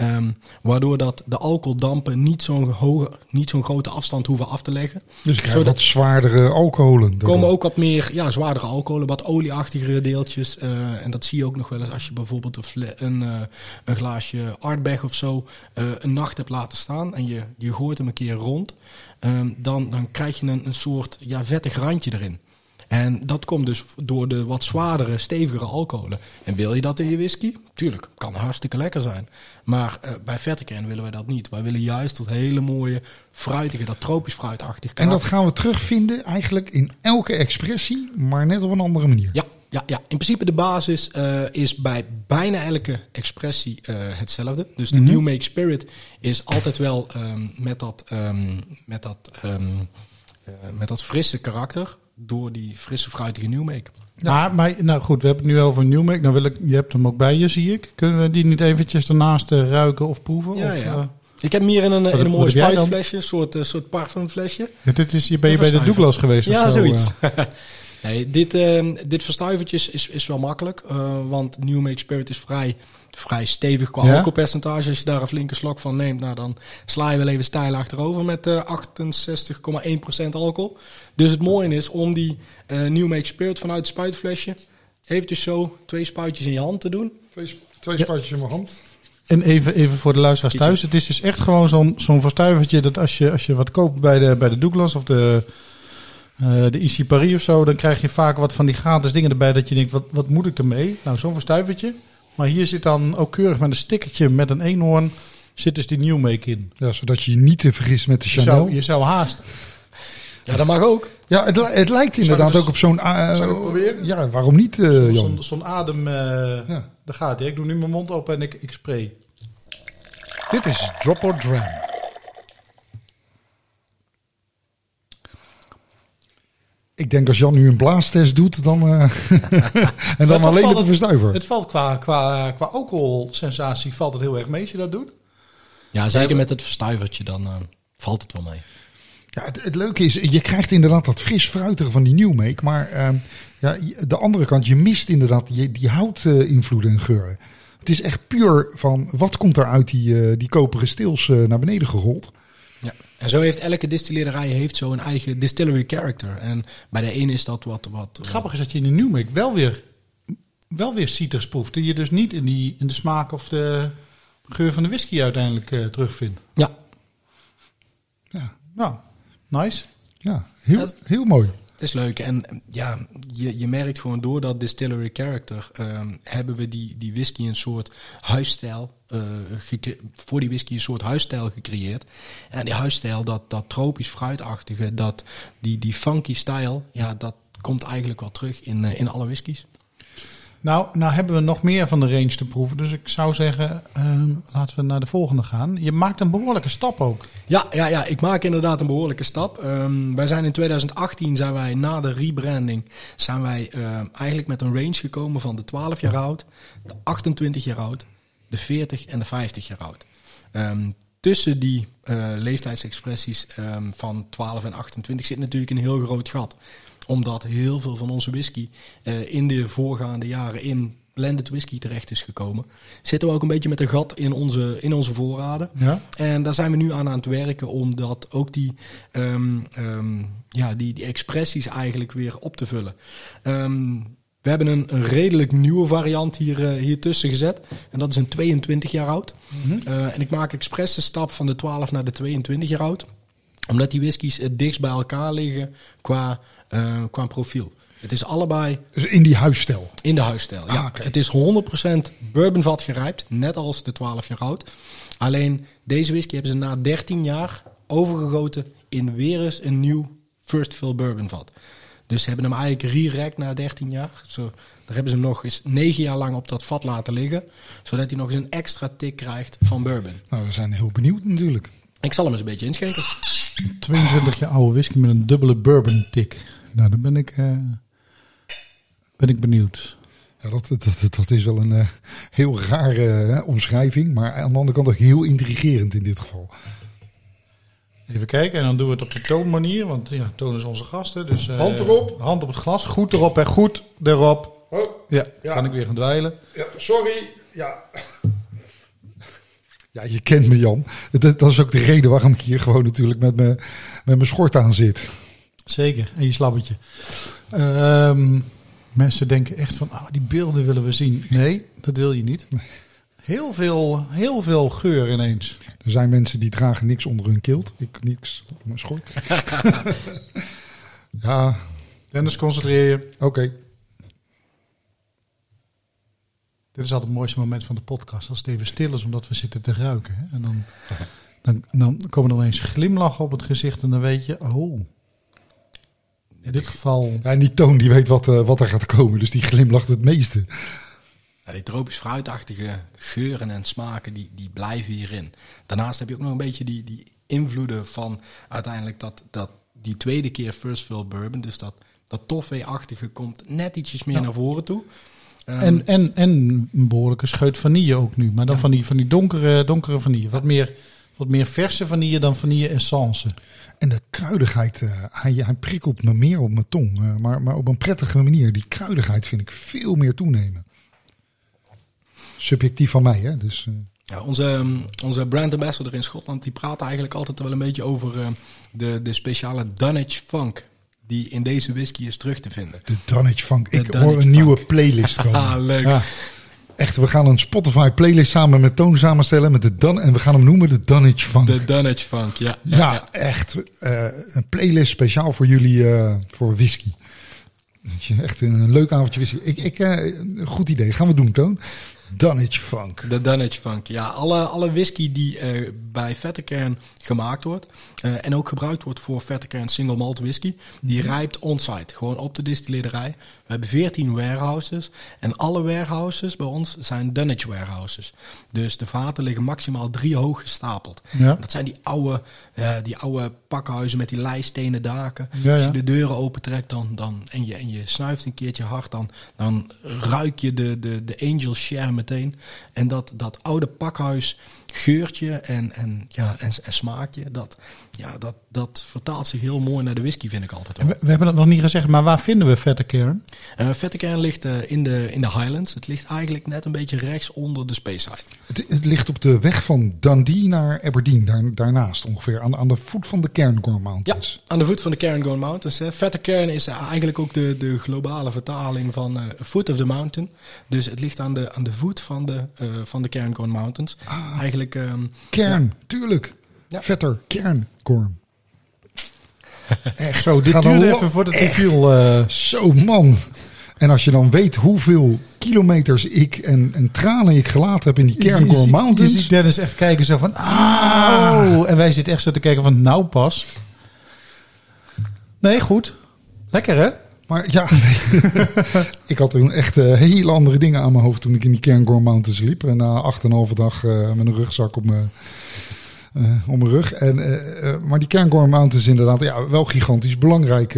C: Um, waardoor dat de alcoholdampen niet zo'n hoge, niet zo'n grote afstand hoeven af te leggen.
A: Dus je wat zwaardere alcoholen.
C: Er komen ook wat meer ja, zwaardere alcoholen, wat olieachtigere deeltjes. Uh, en dat zie je ook nog wel eens als je bijvoorbeeld een, een, uh, een glaasje Artbag of zo uh, een nacht hebt laten staan. En je, je gooit hem een keer rond. Um, dan, dan krijg je een, een soort ja, vettig randje erin. En dat komt dus door de wat zwaardere, stevigere alcoholen. En wil je dat in je whisky? Tuurlijk, kan hartstikke lekker zijn. Maar uh, bij Vetterkern willen wij dat niet. Wij willen juist dat hele mooie, fruitige, dat tropisch fruitachtig
A: En dat gaan we terugvinden eigenlijk in elke expressie, maar net op een andere manier.
C: Ja, ja, ja. in principe de basis uh, is bij bijna elke expressie uh, hetzelfde. Dus de mm -hmm. New Make Spirit is altijd wel um, met, dat, um, met, dat, um, met dat frisse karakter door die frisse fruitige Newmake.
B: Ja. Maar, maar, nou goed, we hebben het nu over Newmake. Nou wil ik, je hebt hem ook bij je, zie ik. Kunnen we die niet eventjes ernaast uh, ruiken of proeven?
C: Ja,
B: of,
C: ja. Uh, ik heb hem hier in een, in een mooi spuitflesje, een soort, uh, soort parfumflesje.
B: Ja, dit is, je ben je bij de Douglas geweest
C: Ja,
B: of
C: zo, zoiets. nee, dit, uh, dit verstuivertje is, is wel makkelijk, uh, want Newmake Spirit is vrij vrij stevig qua ja? alcoholpercentage. Als je daar een flinke slok van neemt, nou, dan sla je wel even stijl achterover met uh, 68,1% alcohol. Dus het mooie is om die uh, New Make Spirit vanuit het spuitflesje eventjes zo twee spuitjes in je hand te doen.
A: Twee, twee spuitjes in mijn hand.
B: En even, even voor de luisteraars thuis. Het is dus echt gewoon zo'n zo'n verstuivertje dat als je, als je wat koopt bij de, bij de Douglas of de, uh, de IC Paris of zo, dan krijg je vaak wat van die gratis dingen erbij dat je denkt, wat, wat moet ik ermee? Nou, zo'n verstuivertje. Maar hier zit dan ook keurig met een stickertje met een eenhoorn zit dus die New Make in.
A: Ja, zodat je je niet te vergist met de
B: Chanel. Je zou, je zou haast.
C: Ja, dat mag ook.
A: Ja, het, li- het lijkt inderdaad
B: dus-
A: ook op zo'n... eh,
B: zal ik het proberen?
A: Ja, waarom niet, eh, Jan?
B: Zo'n zo'n adem, eh
A: Ja.
B: daar gaat hij. Ik doe nu mijn mond open en ik, ik spray.
A: Dit is Drop or Dram. Ik denk als Jan nu een blaastest doet, dan, eh, en dan alleen met de
B: het-
A: verstuiver.
B: Het valt qua, qua, qua alcoholsensatie valt het heel erg mee als je dat doet.
C: Ja, zeker met het verstuivertje, dan eh, valt het wel mee.
A: Ja, het, het leuke is, je krijgt inderdaad dat fris fruitige van die New Make. Maar eh, ja, de andere kant, je mist inderdaad die, die houtinvloeden en geuren. Het is echt puur van, wat komt er uit die, eh, die koperen stils eh, naar beneden gerold?
C: En zo heeft elke distilleerderij heeft zo een eigen distillery character. En bij de ene is dat wat... wat
B: Grappig is dat je in de New Make wel weer, wel weer citrus proeft. Die je dus niet in, die, in de smaak of de geur van de whisky uiteindelijk eh, terugvindt.
C: Ja,
A: Ja,
B: Nou, nice.
A: ja heel, heel mooi.
C: Het is leuk. En ja, je, je merkt gewoon door dat distillery character ehm, hebben we die, die whisky een soort huisstijl. eh, voor die whisky een soort huisstijl gecreëerd. En die huisstijl, dat, dat tropisch fruitachtige, dat, die, die funky stijl, ja, dat komt eigenlijk wel terug in, eh, in alle whiskies.
B: Nou, nou hebben we nog meer van de range te proeven. Dus ik zou zeggen, ehm, laten we naar de volgende gaan. Je maakt een behoorlijke stap ook.
C: Ja, ja, ja, ik maak inderdaad een behoorlijke stap. Ehm, wij zijn in 2018, zijn wij na de rebranding, zijn wij ehm, eigenlijk met een range gekomen van de 12 jaar oud, de 28 jaar oud, de 40 en de 50 jaar oud. Tussen die eh, leeftijdsexpressies van 12 en 28 zit natuurlijk een heel groot gat. Omdat heel veel van onze whisky eh, in de voorgaande jaren in blended whisky terecht is gekomen. Zitten we ook een beetje met een gat in onze, in onze voorraden.
B: Ja.
C: En daar zijn we nu aan aan het werken om dat ook die, ehm, ehm, ja, die, die expressies eigenlijk weer op te vullen. Ehm, we hebben een, een redelijk nieuwe variant hier, eh, hier tussen gezet. En dat is een 22 jaar oud. Eh, en ik maak expres de stap van de 12 naar de 22 jaar oud. Omdat die whiskies het dichtst bij elkaar liggen qua, eh, qua profiel. Het is allebei
A: Dus in die huisstijl.
C: in de huisstijl. Ja,
A: Ah.
C: Het is 100% bourbonvat gerijpt, net als de 12 jaar oud. Alleen deze whisky hebben ze na 13 jaar overgegoten in weer eens een nieuw first fill bourbonvat. Dus ze hebben hem eigenlijk re-racked na 13 jaar. Zo, daar hebben ze hem nog eens 9 jaar lang op dat vat laten liggen. Zodat hij nog eens een extra tik krijgt van bourbon.
A: Nou, we zijn heel benieuwd natuurlijk.
C: Ik zal hem eens een beetje inschenken.
B: 22 jaar oude whisky met een dubbele bourbon tik. Nou, dan ben ik, eh, ben ik benieuwd.
A: Ja, dat, dat, dat, is wel een eh, heel rare eh, omschrijving. Maar aan de andere kant ook heel intrigerend in dit geval.
B: Even kijken, en dan doen we het op de toonmanier. Want ja, toon is onze gasten. Dus,
A: Hand erop.
B: Hand op het glas. Goed erop, hè. Goed erop.
A: Oh,
B: Ja,
A: Ja.
B: kan ik weer gaan dweilen.
A: ja, sorry. Ja. Ja, je kent me, Jan. Dat, dat is ook de reden waarom ik hier gewoon natuurlijk met mijn, met mijn schort aan zit.
B: Zeker, en je slabbetje. Ehm, mensen denken echt van, oh, die beelden willen we zien. Nee, dat wil je niet. Heel veel, heel veel geur ineens.
A: Er zijn mensen die dragen niks onder hun kilt. Ik niks onder mijn schort. ja,
B: Dennis, concentreer je.
A: oké.
B: Dit is altijd het mooiste moment van de podcast. Als het even stil is, omdat we zitten te ruiken. Hè? En dan, dan, dan komen er ineens glimlachen op het gezicht. En dan weet je, oh. In dit geval...
A: Ja, en die toon die weet wat, eh, wat er gaat komen. Dus die glimlacht het meeste.
C: Ja, die tropisch fruitachtige geuren en smaken, die, die blijven hierin. Daarnaast heb je ook nog een beetje die, die invloeden van uiteindelijk dat, dat die tweede keer First Fill Bourbon. Dus dat, dat toffee-achtige komt net ietsjes meer
B: Ja.
C: naar voren toe. Ehm,
B: En, en, en een behoorlijke scheut vanille ook nu. Maar dan van die, van die donkere, donkere vanille. Wat meer, wat meer verse vanille dan vanille essence.
A: En de kruidigheid, eh, hij, hij prikkelt me meer op mijn tong. eh, maar, maar op een prettige manier. Die kruidigheid vind ik veel meer toenemen. Subjectief van mij, hè. Dus, eh,
C: Ja, onze, ehm, onze brand ambassador in Schotland die praat eigenlijk altijd wel een beetje over eh, de, de speciale Dunwich Funk die in deze whisky is terug te vinden.
A: de Dunwich Funk.
C: De
A: Ik
C: Dunwich
A: hoor een nieuwe playlist komen.
C: Ah, leuk.
B: Ja.
A: Echt, we gaan een Spotify playlist samen met Toon samenstellen. Met de Dan, en we gaan hem noemen de Dunwich Funk.
C: De Dunwich Funk, ja.
A: ja, echt. eh, een playlist speciaal voor jullie, eh, voor whisky. Echt een leuk avondje whisky. Ik, ik, eh, goed idee. Gaan we doen, Toon. Dunnage Funk.
C: De Dunnage Funk. Ja, alle, alle whisky die bij Vettekern gemaakt wordt. Uh, en ook gebruikt wordt voor Vettekern single malt whisky. Die rijpt on-site. Gewoon op de distilleerderij. We hebben 14 warehouses. En alle warehouses bij ons zijn Dunnage warehouses. Dus de vaten liggen maximaal drie hoog gestapeld.
B: Ja.
C: Dat zijn die oude, uh, die oude pakhuizen met die leistenen daken.
B: Ja,
C: Als je de deuren opentrekt dan, dan, en, je, en je snuift een keertje hard, dan, dan ruik je de, de, de angel share meteen. En dat, dat oude pakhuis geurtje en, en, ja, en, en smaakje, dat, ja, dat, dat vertaalt zich heel mooi naar de whisky, vind ik altijd. wel.
B: We, we hebben het nog niet gezegd, maar waar vinden we vette kern?
C: Eh Vettekern ligt eh, in, de, in de Highlands. Het ligt eigenlijk net een beetje rechts onder de Speyside.
A: Het, het ligt op de weg van Dundee naar Aberdeen, daar, daarnaast ongeveer, aan, aan de voet van de Cairngorm
C: Ja,
A: Mountains.
C: aan de voet van de Cairngorm Mountains. Hè. Vettekern is eigenlijk ook de, de globale vertaling van eh, Foot of the Mountain. Dus het ligt aan de, aan de voet van de, eh van de Cairngorm Mountains. Eigenlijk... ehm,
A: Kern, tuurlijk.
C: Ja.
A: Vetter, Cairngorm. Echt.
B: Zo, dit duurde even voordat het viel. eh
A: Zo, man. En als je dan weet hoeveel kilometers ik en, en tranen ik gelaten heb in die Cairngorm Mountains.
B: Je ziet Dennis echt kijken zo van, ah, en wij zitten echt zo te kijken van, nou pas. Nee, goed. Lekker hè?
A: Maar ja, ik had toen echt eh, hele andere dingen aan mijn hoofd toen ik in die Cairngorm Mountains liep. En na acht en een halve dag eh, met een rugzak op mijn, eh, op mijn rug. En, eh, eh, maar die Cairngorm Mountains inderdaad, ja, wel gigantisch belangrijk.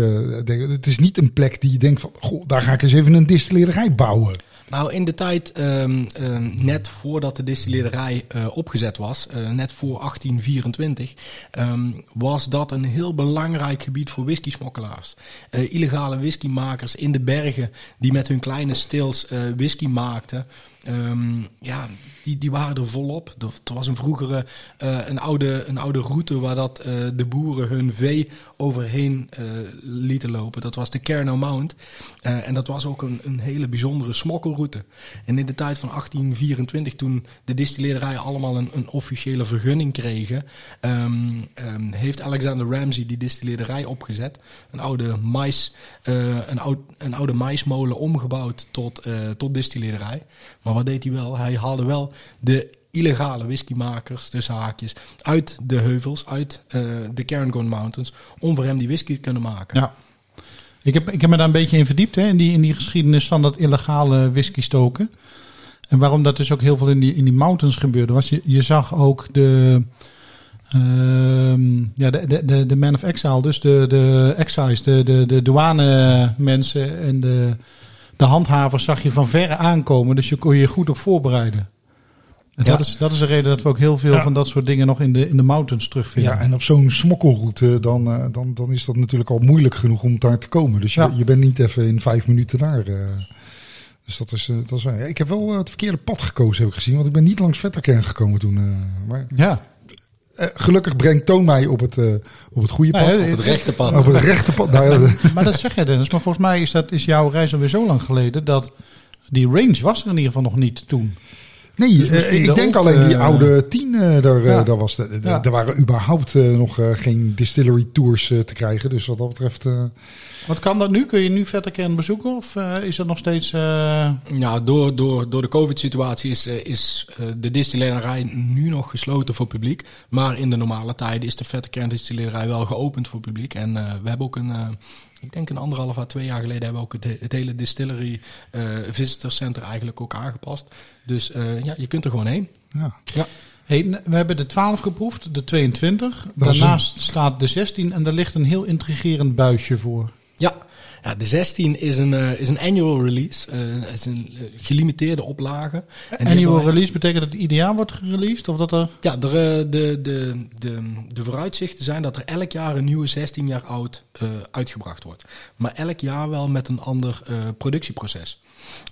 A: het is niet een plek die je denkt van, goh, daar ga ik eens even een distillerij bouwen.
C: Nou, in de tijd ehm, ehm, net voordat de distilleerderij opgezet was, net voor 1824, ehm, was dat een heel belangrijk gebied voor whisky-smokkelaars. Illegale whiskymakers in de bergen die met hun kleine stils whisky maakten. Ehm, ja, die, die waren er volop. Er, was een vroegere, eh, een, oude, een oude route waar dat, eh, de boeren hun vee overheen eh, lieten lopen. Dat was de Kerno Mount. En dat was ook een, een hele bijzondere smokkelroute. En in de tijd van 1824, toen de distilleerderijen allemaal een, een officiële vergunning kregen, ehm, ehm, heeft Alexander Ramsey die distilleerderij opgezet. Een oude mais, een, oud, een oude maismolen omgebouwd tot, tot distilleerderij. Maar wat deed hij wel? Hij haalde wel de illegale whiskymakers, tussen haakjes, uit de heuvels, uit eh, de Cairngorm Mountains, om voor hem die whisky te kunnen maken.
B: Ja. Ik heb, ik heb me daar een beetje in verdiept, hè, in, die, in die geschiedenis van dat illegale whisky stoken. En waarom dat dus ook heel veel in die, in die mountains gebeurde, was je, je zag ook de, ehm, ja, de, de, de, de man of exile, dus de, de excise, de, de, de douane mensen en de, de handhavers zag je van verre aankomen. Dus je kon je goed op voorbereiden. En
C: Ja.
B: dat, is, dat is de reden dat we ook heel veel
A: Ja.
B: van dat soort dingen nog in de, in de mountains terugvinden.
A: Ja, en op zo'n smokkelroute, dan, eh, dan, dan is dat natuurlijk al moeilijk genoeg om daar te komen. Dus je,
B: Ja.
A: je bent niet even in vijf minuten daar. eh. dus dat is, eh, dat is Ik heb wel het verkeerde pad gekozen, heb ik gezien. Want ik ben niet langs Vetterkern gekomen toen. maar
B: ja.
A: Eh, gelukkig brengt Toon mij op het, eh, op het goede
B: Nou
A: pad.
B: ja,
C: Op het rechte pad.
A: op het rechte pad. Nou, ja,
B: Maar dat zeg jij Dennis. Maar volgens mij is, dat, is jouw reis alweer zo lang geleden dat die range was er in ieder geval nog niet toen.
A: Nee,
B: Dus
A: eh, ik
B: de
A: denk
B: old,
A: alleen die
B: eh,
A: oude tien, eh, daar,
B: ja.
A: daar was de, de-
B: Ja.
A: er waren überhaupt nog eh, geen distillery tours te krijgen. Dus wat dat betreft, eh,
B: Wat kan dat nu? Kun je nu Vetterkern bezoeken? Of eh, is dat nog steeds... eh,
C: Ja, door, door, door de COVID-situatie is, is eh, de distillerij nu nog gesloten voor publiek. Maar in de normale tijden is de vette kerndistillerij wel geopend voor publiek. En eh, we hebben ook een, eh, ik denk een anderhalf à twee jaar geleden, hebben we ook het, he- het hele distillery eh visitor center eigenlijk ook aangepast. Dus eh, ja, je kunt er gewoon heen.
A: ja.
C: Ja.
B: hey, we hebben de 12 geproefd, de 22.
A: Dat is
B: Daarnaast staat de 16 en daar ligt een heel intrigerend buisje voor.
C: Ja, ja de 16 is een, eh, is een annual release. Eh, Het is een eh, gelimiteerde oplage. En
B: Annual release betekent dat het ieder jaar wordt gereleased? Of dat er...
C: Ja, de, eh, de, de, de, de vooruitzichten zijn dat er elk jaar een nieuwe 16 jaar oud eh, uitgebracht wordt. Maar elk jaar wel met een ander eh, productieproces.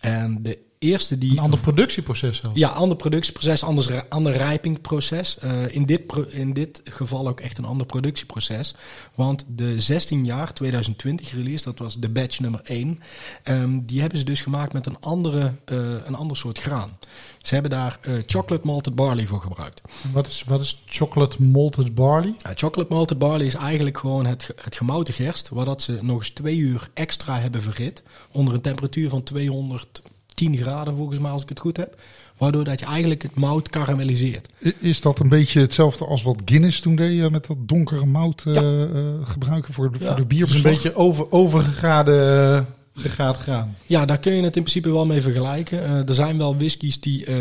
C: En de eerste die...
B: Een ander productieproces zelfs.
C: Ja, ander productieproces, anders, ander rijpingproces. Eh, in, dit pro- in dit geval ook echt een ander productieproces. Want de 16 jaar 2020 release, dat was de batch nummer 1. ehm, die hebben ze dus gemaakt met een, andere, eh, een ander soort graan. Ze hebben daar eh, chocolate malted barley voor gebruikt.
B: Wat, is, wat is chocolate malted barley?
C: Ja, chocolate malted barley is eigenlijk gewoon het, het gemouten gerst, waar dat ze nog eens twee uur extra hebben verhit, onder een temperatuur van 200 10 graden volgens mij als ik het goed heb. Waardoor dat je eigenlijk het mout karamelliseert.
A: Is dat een beetje hetzelfde als wat Guinness toen deed eh, met dat donkere mout eh,
C: Ja.
A: eh, gebruiken voor de, voor de
B: Dus een beetje over, overgegaden gegaad graan.
C: Ja, daar kun je het in principe wel mee vergelijken. Eh, er zijn wel whiskies die, eh,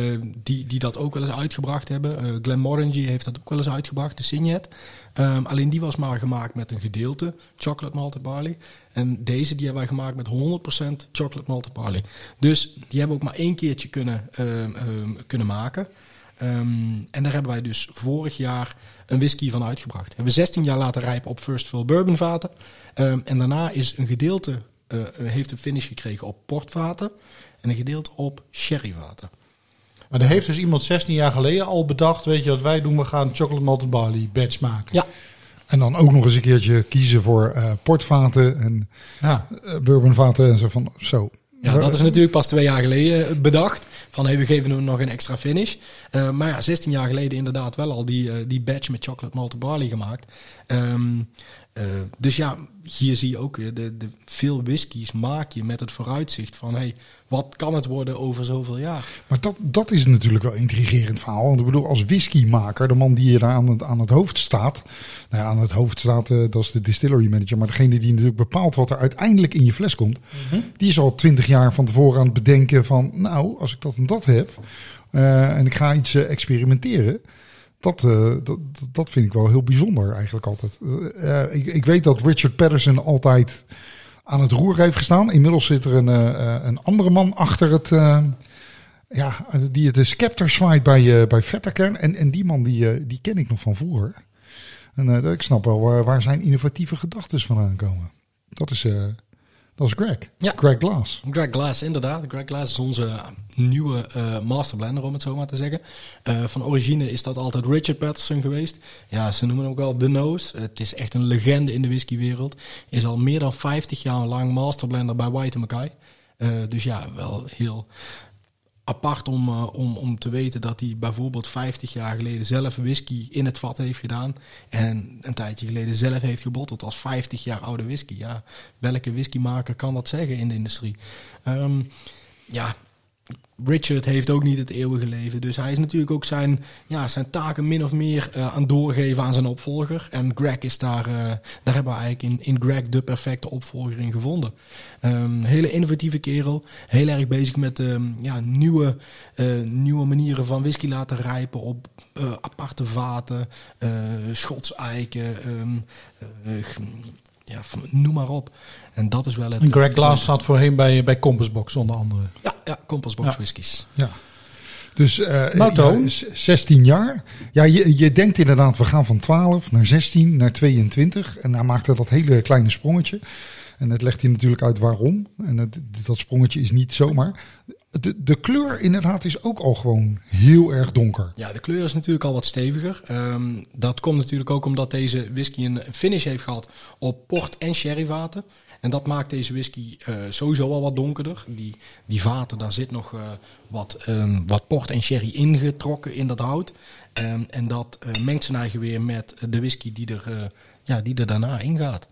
C: die, die dat ook wel eens uitgebracht hebben. Eh Glenmorangie heeft dat ook wel eens uitgebracht, de Signet. Ehm, alleen die was maar gemaakt met een gedeelte chocolate malted barley. En deze die hebben wij gemaakt met 100% chocolate malted barley. Dus die hebben we ook maar één keertje kunnen, ehm, ehm, kunnen maken. Ehm, en daar hebben wij dus vorig jaar een whisky van uitgebracht. Hebben we 16 jaar laten rijpen op First Fill bourbon vaten. En daarna is een gedeelte eh, heeft een finish gekregen op portvaten en een gedeelte op sherryvaten.
B: Maar er heeft dus iemand 16 jaar geleden al bedacht, weet je wat wij doen? We gaan chocolate malted barley batch maken.
C: Ja,
A: En dan ook nog eens een keertje kiezen voor eh, portvaten en
B: Ja.
A: eh, bourbonvaten en zo van zo.
C: ja dat is natuurlijk pas twee jaar geleden bedacht. Van hey, we geven hem nog een extra finish. Eh, maar ja, 16 jaar geleden inderdaad wel al die, die batch met chocolate malted barley gemaakt. Ehm, eh, dus ja, hier zie je ook weer, de, de, veel whiskies maak je met het vooruitzicht van hey, wat kan het worden over zoveel jaar?
A: Maar dat, dat is natuurlijk wel een intrigerend verhaal. Want ik bedoel, als whiskymaker, de man die hier aan het, aan het hoofd staat. Nou ja, aan het hoofd staat, eh, dat is de distillery manager. Maar degene die natuurlijk bepaalt wat er uiteindelijk in je fles komt. Die is al twintig jaar van tevoren aan het bedenken van... Nou, als ik dat en dat heb eh, en ik ga iets experimenteren... Dat, eh, dat, dat- vind ik wel heel bijzonder eigenlijk altijd. Eh, eh, ik, ik weet dat Richard Patterson altijd aan het roer heeft gestaan. Inmiddels zit er een, een andere man achter het... ja, die de scepter zwaait bij, eh bij Vetterkern. En, en die man die, die ken ik nog van vroeger. En ik snap wel waar, waar zijn innovatieve gedachten vandaan komen. Dat is, dat is Greg.
C: Ja.
A: Greg Glass.
C: Greg Glass, inderdaad. Greg Glass is onze nieuwe eh master blender, om het zo maar te zeggen. Eh, van origine is dat altijd Richard Patterson geweest. Ja, ze noemen hem ook wel The Nose. Het is echt een legende in de whiskywereld. Is al meer dan 50 jaar lang master blender bij White Mackay. Eh, dus ja, wel heel apart om, eh, om, om te weten dat hij bijvoorbeeld 50 jaar geleden zelf whisky in het vat heeft gedaan. En een tijdje geleden zelf heeft gebotteld als 50 jaar oude whisky. Ja, welke whiskymaker kan dat zeggen in de industrie? Ehm, ja, Richard heeft ook niet het eeuwige leven. Dus hij is natuurlijk ook zijn, ja, zijn taken min of meer eh, aan doorgeven aan zijn opvolger. En Greg is daar, eh, daar hebben we eigenlijk in, in Greg de perfecte opvolger in gevonden. Ehm, hele innovatieve kerel. Heel erg bezig met ehm, ja, nieuwe, eh, nieuwe manieren van whisky laten rijpen op aparte vaten, schotseiken, ehm, eh, ja, noem maar op. En dat is wel het...
B: En Greg Glass zat voorheen bij, bij Compassbox onder andere.
C: Ja, ja Compassbox
B: Ja.
C: whiskies.
A: Ja. Dus eh
B: Nou,
A: ja, z- 16 jaar. Ja, je, je denkt inderdaad, we gaan van 12 naar 16 naar 22. En hij maakte dat hele kleine sprongetje. En het legt hij natuurlijk uit waarom. En het, dat sprongetje is niet zomaar. De, de kleur inderdaad is ook al gewoon heel erg donker.
C: Ja, de kleur is natuurlijk al wat steviger. Ehm, dat komt natuurlijk ook omdat deze whisky een finish heeft gehad op port- en sherryvaten. En dat maakt deze whisky eh, sowieso al wat donkerder. Die, die vaten, daar zit nog eh, wat, ehm, wat port en sherry ingetrokken in dat hout. Ehm, en dat eh, mengt zijn eigen weer met de whisky die er, ja, die er daarna ingaat.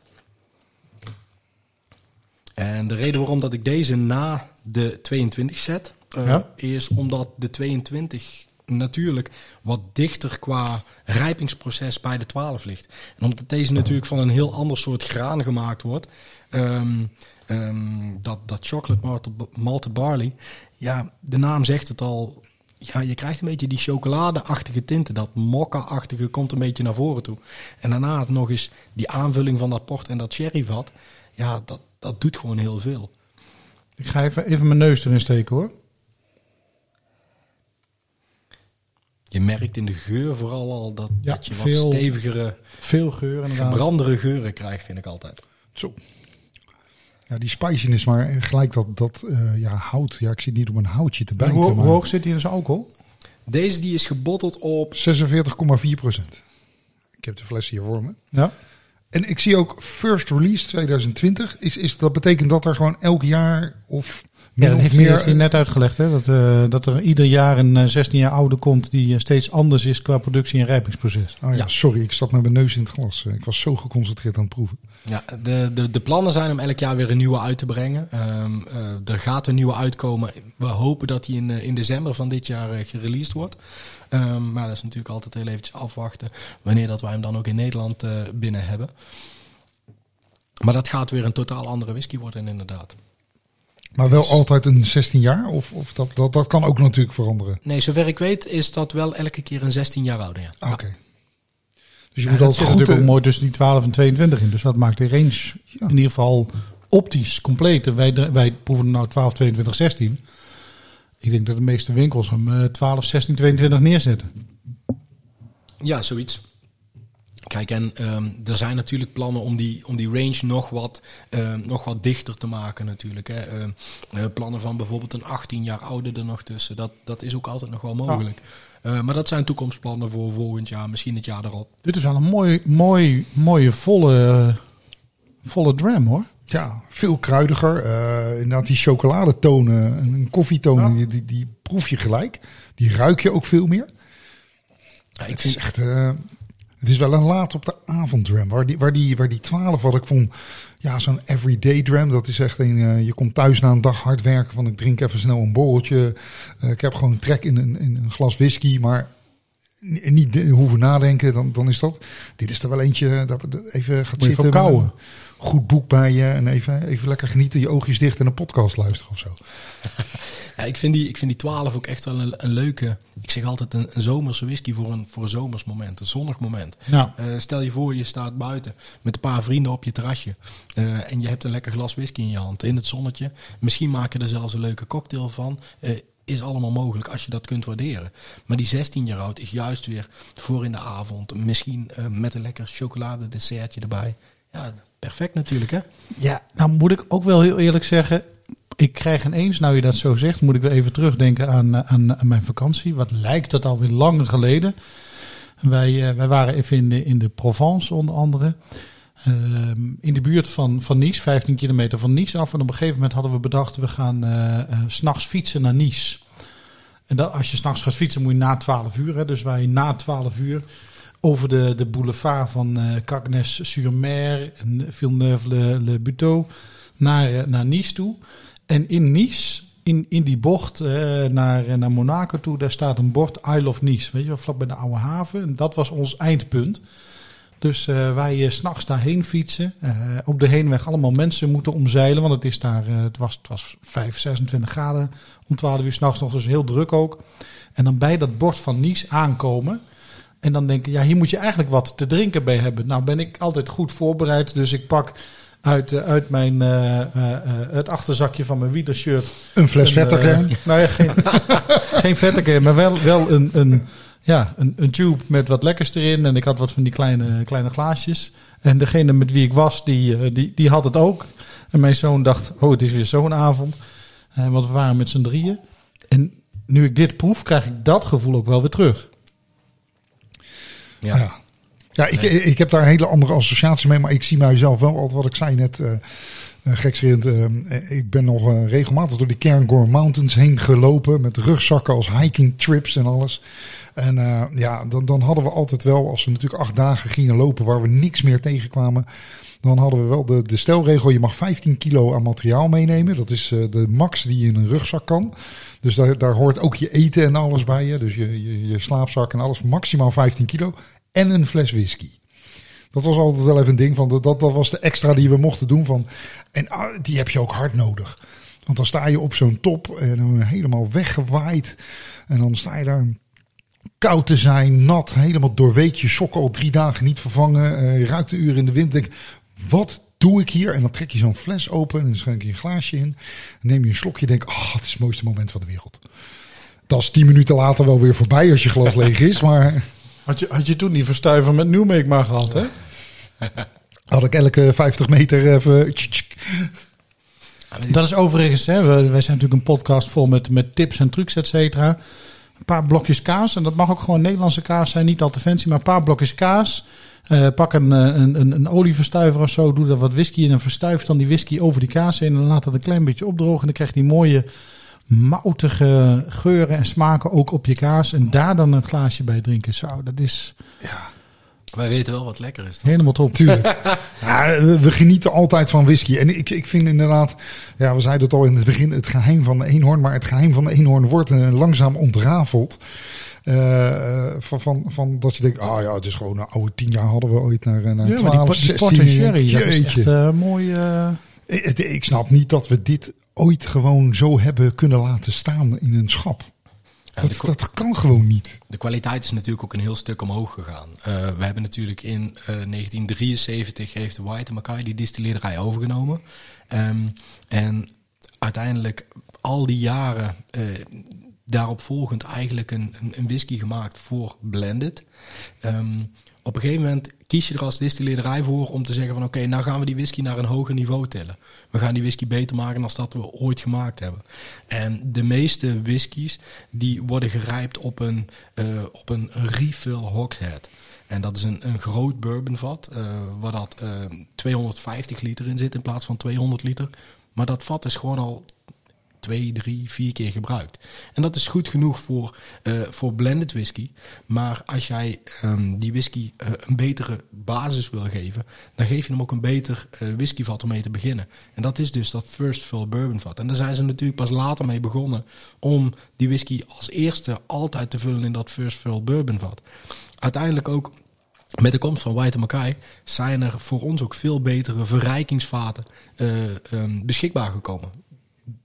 C: En de reden waarom dat ik deze na de 22 zet, eh,
B: Ja.
C: is omdat de 22 natuurlijk wat dichter qua rijpingsproces bij de 12 ligt. En omdat deze natuurlijk van een heel ander soort graan gemaakt wordt, ehm, ehm, dat, dat chocolate malted barley, ja, de naam zegt het al, ja, je krijgt een beetje die chocoladeachtige tinten, dat mokka-achtige komt een beetje naar voren toe. En daarna nog eens die aanvulling van dat port en dat sherryvat, ja, dat, dat doet gewoon heel veel.
B: Ik ga even, even mijn neus erin steken hoor.
C: Je merkt in de geur vooral al dat,
B: Ja,
C: dat je wat
B: veel-
C: stevigere,
B: Veel geur inderdaad.
C: gebrandere geuren krijgt, vind ik altijd.
A: Zo. Ja, die spiciness, maar gelijk dat, dat eh, ja, hout. Ja, ik zit niet op een houtje te
B: En
A: bijten.
B: hoe,
A: maar
B: hoog zit hij in zijn alcohol?
C: Deze die is gebotteld op
A: 46,4 procent. Ik heb de fles hier voor me.
B: Ja.
A: En ik zie ook first release 2020. Is, is, dat betekent dat er gewoon elk jaar of min
B: dat heeft, hij,
A: meer...
B: heeft hij net uitgelegd. Hè? Dat, eh, dat er ieder jaar een eh, 16 jaar oude komt die eh, steeds anders is qua productie en rijpingsproces.
A: Oh ja,
C: Ja.
A: sorry, ik zat met mijn neus in het glas. Eh, Ik was zo geconcentreerd aan het proeven.
C: Ja, de, de, de plannen zijn om elk jaar weer een nieuwe uit te brengen. Ehm, eh, er gaat een nieuwe uitkomen. We hopen dat die in, eh, in december van dit jaar eh, gereleased wordt. Ehm, maar dat is natuurlijk altijd heel eventjes afwachten wanneer dat wij hem dan ook in Nederland eh, binnen hebben. Maar dat gaat weer een totaal andere whisky worden inderdaad.
A: Maar wel altijd een 16 jaar? Of, of dat, dat, dat kan ook natuurlijk veranderen?
C: Nee, zover ik weet is dat wel elke keer een 16 jaar ouder. Ja.
A: Oké. Dus je
B: Ja,
A: moet
B: dat
A: altijd goed...
B: natuurlijk
A: eh,
B: ook mooi tussen die 12 en 22 in. Dus dat maakt de range
A: Ja.
B: in ieder geval optisch compleet. En wij, wij proeven nou 12, 22, 16. Ik denk dat de meeste winkels hem eh, 12, 16, 22 neerzetten.
C: Ja, zoiets. Kijk, en ehm, er zijn natuurlijk plannen om die, om die range nog wat, ehm, nog wat dichter te maken natuurlijk. Hè. Ehm, eh, plannen van bijvoorbeeld een 18 jaar ouder er nog tussen. Dat, dat is ook altijd nog wel mogelijk. Eh, maar dat zijn toekomstplannen voor volgend jaar, misschien het jaar erop.
B: Dit is wel een mooi, mooi, mooie volle, volle dram hoor.
A: Ja, veel kruidiger. Eh, inderdaad, die chocoladetonen en een koffietonen,
B: Ja.
A: die, die, die proef je gelijk. Die ruik je ook veel meer.
C: Ja,
A: Het is echt... eh, het is wel een laat op de avond dram. Waar die, waar die, waar die 12 wat ik vond... Ja, zo'n everyday dram. Dat is echt een... eh, je komt thuis na een dag hard werken. Van ik drink even snel een borreltje. Ik heb gewoon trek in een, in een glas whisky. Maar niet hoeven nadenken. Dan, dan is dat... Dit is er wel eentje... Dat dat even gaat zitten.
B: kouwen.
A: Goed boek bij je. En even, even lekker genieten. Je oogjes dicht en een podcast luisteren of zo.
C: ja, ik, vind die, ik vind die 12 ook echt wel een, een leuke, ik zeg altijd een, een zomerse whisky voor een, voor een zomers moment, een zonnig moment.
B: Nou,
C: Eh, stel je voor, je staat buiten met een paar vrienden op je terrasje. eh, en je hebt een lekker glas whisky in je hand in het zonnetje. Misschien maak je er zelfs een leuke cocktail van. Eh, is allemaal mogelijk als je dat kunt waarderen. Maar die 16 jaar oud is juist weer voor in de avond. Misschien eh, met een lekker chocoladedessertje erbij. Ja, perfect natuurlijk hè.
B: ja, nou moet ik ook wel heel eerlijk zeggen. Ik krijg ineens, nou je dat zo zegt, moet ik weer even terugdenken aan, eh, aan, mijn vakantie. Wat lijkt dat alweer lang geleden. Wij, eh, wij waren even in de, in de Provence onder andere. Ehm, in de buurt van, van Nice, 15 kilometer van Nice af. En op een gegeven moment hadden we bedacht, we gaan eh eh, s'nachts fietsen naar Nice. En als je s'nachts gaat fietsen, moet je na 12 uur. Hè, dus wij na 12 uur over de, de boulevard van eh Cagnes-sur-Mer en Villeneuve-le-Buteau naar, naar Nice toe. En in Nice, in, in die bocht naar, naar Monaco toe, daar staat een bord I Love Nice. Weet je wel, vlak bij de oude haven. En dat was ons eindpunt. Dus eh, wij eh, 's s'nachts daarheen fietsen. Eh, op de heenweg allemaal mensen moeten omzeilen. Want het, is daar, eh, het, was, het was 5, 26 graden om 12 uur s'nachts nog. Dus heel druk ook. En dan bij dat bord van Nice aankomen. En dan denken, ja, hier moet je eigenlijk wat te drinken bij hebben. Nou ben ik altijd goed voorbereid. Dus ik pak uit, eh, uit mijn, eh, eh, eh, het achterzakje van mijn wiedershirt
A: Een fles
B: eh, nou ja, geen, geen vetterkern, maar wel, wel een, een, ja, een, een tube met wat lekkers erin. En ik had wat van die kleine, kleine glaasjes. En degene met wie ik was, die, eh, die, die had het ook. En mijn zoon dacht, oh, het is weer zo'n avond. Eh, want we waren met z'n drieën. En nu ik dit proef, krijg ik dat gevoel ook wel weer terug.
C: Ja.
A: Ja. Ja, ik, ik heb daar een hele andere associatie mee, maar ik zie mijzelf wel altijd wat ik zei net. eh uh, ik ben nog regelmatig door de Cairngorm Mountains heen gelopen met rugzakken als hiking trips en alles. En ja, dan, dan hadden we altijd wel, als we natuurlijk acht dagen gingen lopen waar we niks meer tegenkwamen, dan hadden we wel de, de stelregel, je mag 15 kilo aan materiaal meenemen. Dat is de max die je in een rugzak kan. Dus daar, daar hoort ook je eten en alles bij je. Dus je, je slaapzak en alles, maximaal 15 kilo. En een fles whisky. Dat was altijd wel even een ding van, dat, dat was de extra die we mochten doen van. En ah, die heb je ook hard nodig. Want dan sta je op zo'n top en dan helemaal weggewaaid. En dan sta je daar koud te zijn, nat, helemaal doorweekt. Je sokken al drie dagen niet vervangen. Uh, je ruikt een uur in de wind. Denk, wat doe ik hier? En dan trek je zo'n fles open en dan schenk je een glaasje in. neem je een slokje denk, oh, het is het mooiste moment van de wereld. Dat is tien minuten later wel weer voorbij als je glas leeg is, maar...
B: Had je, had je toen die verstuiver met Newmake maar gehad, hè?
A: Had ik elke 50 meter even...
B: Dat is overigens, hè, wij zijn natuurlijk een podcast vol met, met tips en trucs, et cetera. Een paar blokjes kaas, en dat mag ook gewoon Nederlandse kaas zijn, niet al te fancy, maar een paar blokjes kaas. Eh, pak een, eh, een, een, een olieverstuiver of zo, doe daar wat whisky in en verstuif dan die whisky over die kaas heen en laat het een klein beetje opdrogen. En dan krijg je die mooie moutige geuren en smaken ook op je kaas. En daar dan een glaasje bij drinken. Zo, dat is
A: Ja,
C: Wij weten wel wat lekker is. toch?
B: helemaal top.
A: tuurlijk. ja, we, we genieten altijd van whisky. En ik, ik vind inderdaad, ja, we zeiden het al in het begin, het geheim van de eenhoorn. Maar het geheim van de eenhoorn wordt eh, langzaam ontrafeld. Eh, eh, van, van, van dat je denkt, ah ja, het is gewoon een oude tien jaar hadden we ooit naar, naar
B: Ja,
A: 12,
B: maar die, die
A: 16.
B: port en sherry, dat is echt eh, mooi.
A: Ik, ik snap niet dat we dit ooit gewoon zo hebben kunnen laten staan in een schap.
C: Ja,
A: Dat, kan gewoon niet.
C: de kwaliteit is natuurlijk ook een heel stuk omhoog gegaan. Eh, we hebben natuurlijk in eh, 1973 heeft White Mackay die distilleerderij overgenomen. Ehm, en uiteindelijk al die jaren eh, daarop volgend eigenlijk een, een, een whisky gemaakt voor blended. Ehm, op een gegeven moment kies je er als distilleerderij voor om te zeggen van oké, nou gaan we die whisky naar een hoger niveau tillen. We gaan die whisky beter maken dan dat we ooit gemaakt hebben. En de meeste whiskies die worden gerijpt op een, eh, op een refill hogshead. En dat is een, een groot bourbonvat, eh waar dat eh, 250 liter in zit in plaats van 200 liter. Maar dat vat is gewoon al twee, drie, vier keer gebruikt. En dat is goed genoeg voor, eh, voor blended whisky. Maar als jij ehm, die whisky eh, een betere basis wil geven, dan geef je hem ook een beter eh, whiskyvat om mee te beginnen. En dat is dus dat first fill bourbon vat. En daar zijn ze natuurlijk pas later mee begonnen om die whisky als eerste altijd te vullen in dat first fill bourbon vat. Uiteindelijk ook met de komst van White Mackay zijn er voor ons ook veel betere verrijkingsvaten eh, ehm, beschikbaar gekomen.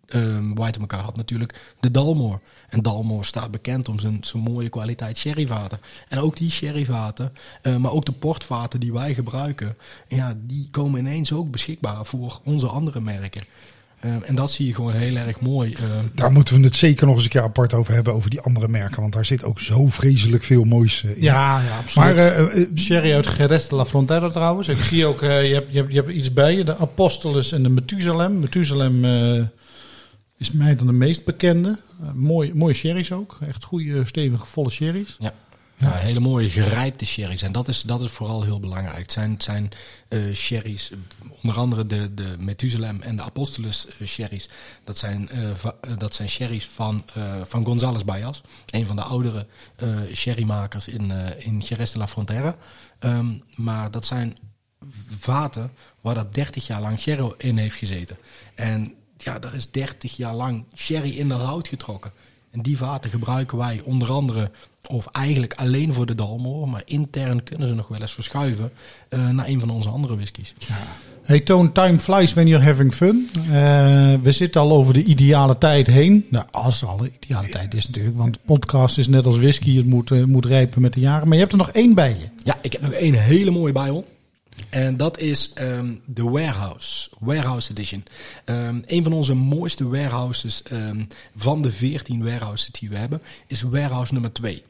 C: Ehm White Mackay had natuurlijk de Dalmore. En Dalmore staat bekend om zijn, zijn mooie kwaliteit sherryvaten. En ook die sherryvaten, eh, maar ook de portvaten die wij gebruiken, ja, die komen ineens ook beschikbaar voor onze andere merken. Ehm, en dat zie je gewoon heel erg mooi. ehm,
A: Daar moeten we het zeker nog eens een keer apart over hebben, over die andere merken. Want daar zit ook zo vreselijk veel moois eh, in.
B: ja, ja, absoluut.
A: maar eh,
B: Sherry uit Jerez de la Frontera trouwens. Ik zie ook, je, hebt, je, hebt, je hebt iets bij je. De Apostolos en de Methusalem. Methusalem eh, is mij dan de meest bekende. Eh, mooi, mooie sherry's ook. Echt goede, stevige, volle sherry's.
C: Ja. Ja, hele mooie gerijpte sherry's. En dat is, dat is vooral heel belangrijk. Het zijn, het zijn eh, sherry's, onder andere de, de Methusalem en de Apostolus eh, sherry's. Dat zijn, eh, va- eh, dat zijn sherry's van, eh van González Bayas. Een van de oudere eh sherrymakers in, eh in Jerez de la Frontera. Ehm, maar dat zijn vaten waar dat 30 jaar lang sherry in heeft gezeten. En ja, daar is 30 jaar lang sherry in dat hout getrokken. En die vaten gebruiken wij onder andere, of eigenlijk alleen voor de Dalmore, maar intern kunnen ze nog wel eens verschuiven eh, naar een van onze andere whiskies.
B: Hey Toon, time flies when you're having fun. Eh, we zitten al over de ideale tijd heen. Nou, als er al ideale tijd is natuurlijk. Want podcast is net als whisky. Het moet, eh, moet rijpen met de jaren. Maar je hebt er nog één bij je.
C: Ja, ik heb nog één hele mooie bijl. En dat is ehm, de Warehouse, Warehouse Edition. Ehm, een van onze mooiste warehouses ehm, van de 14 warehouses die we hebben, is warehouse nummer 2.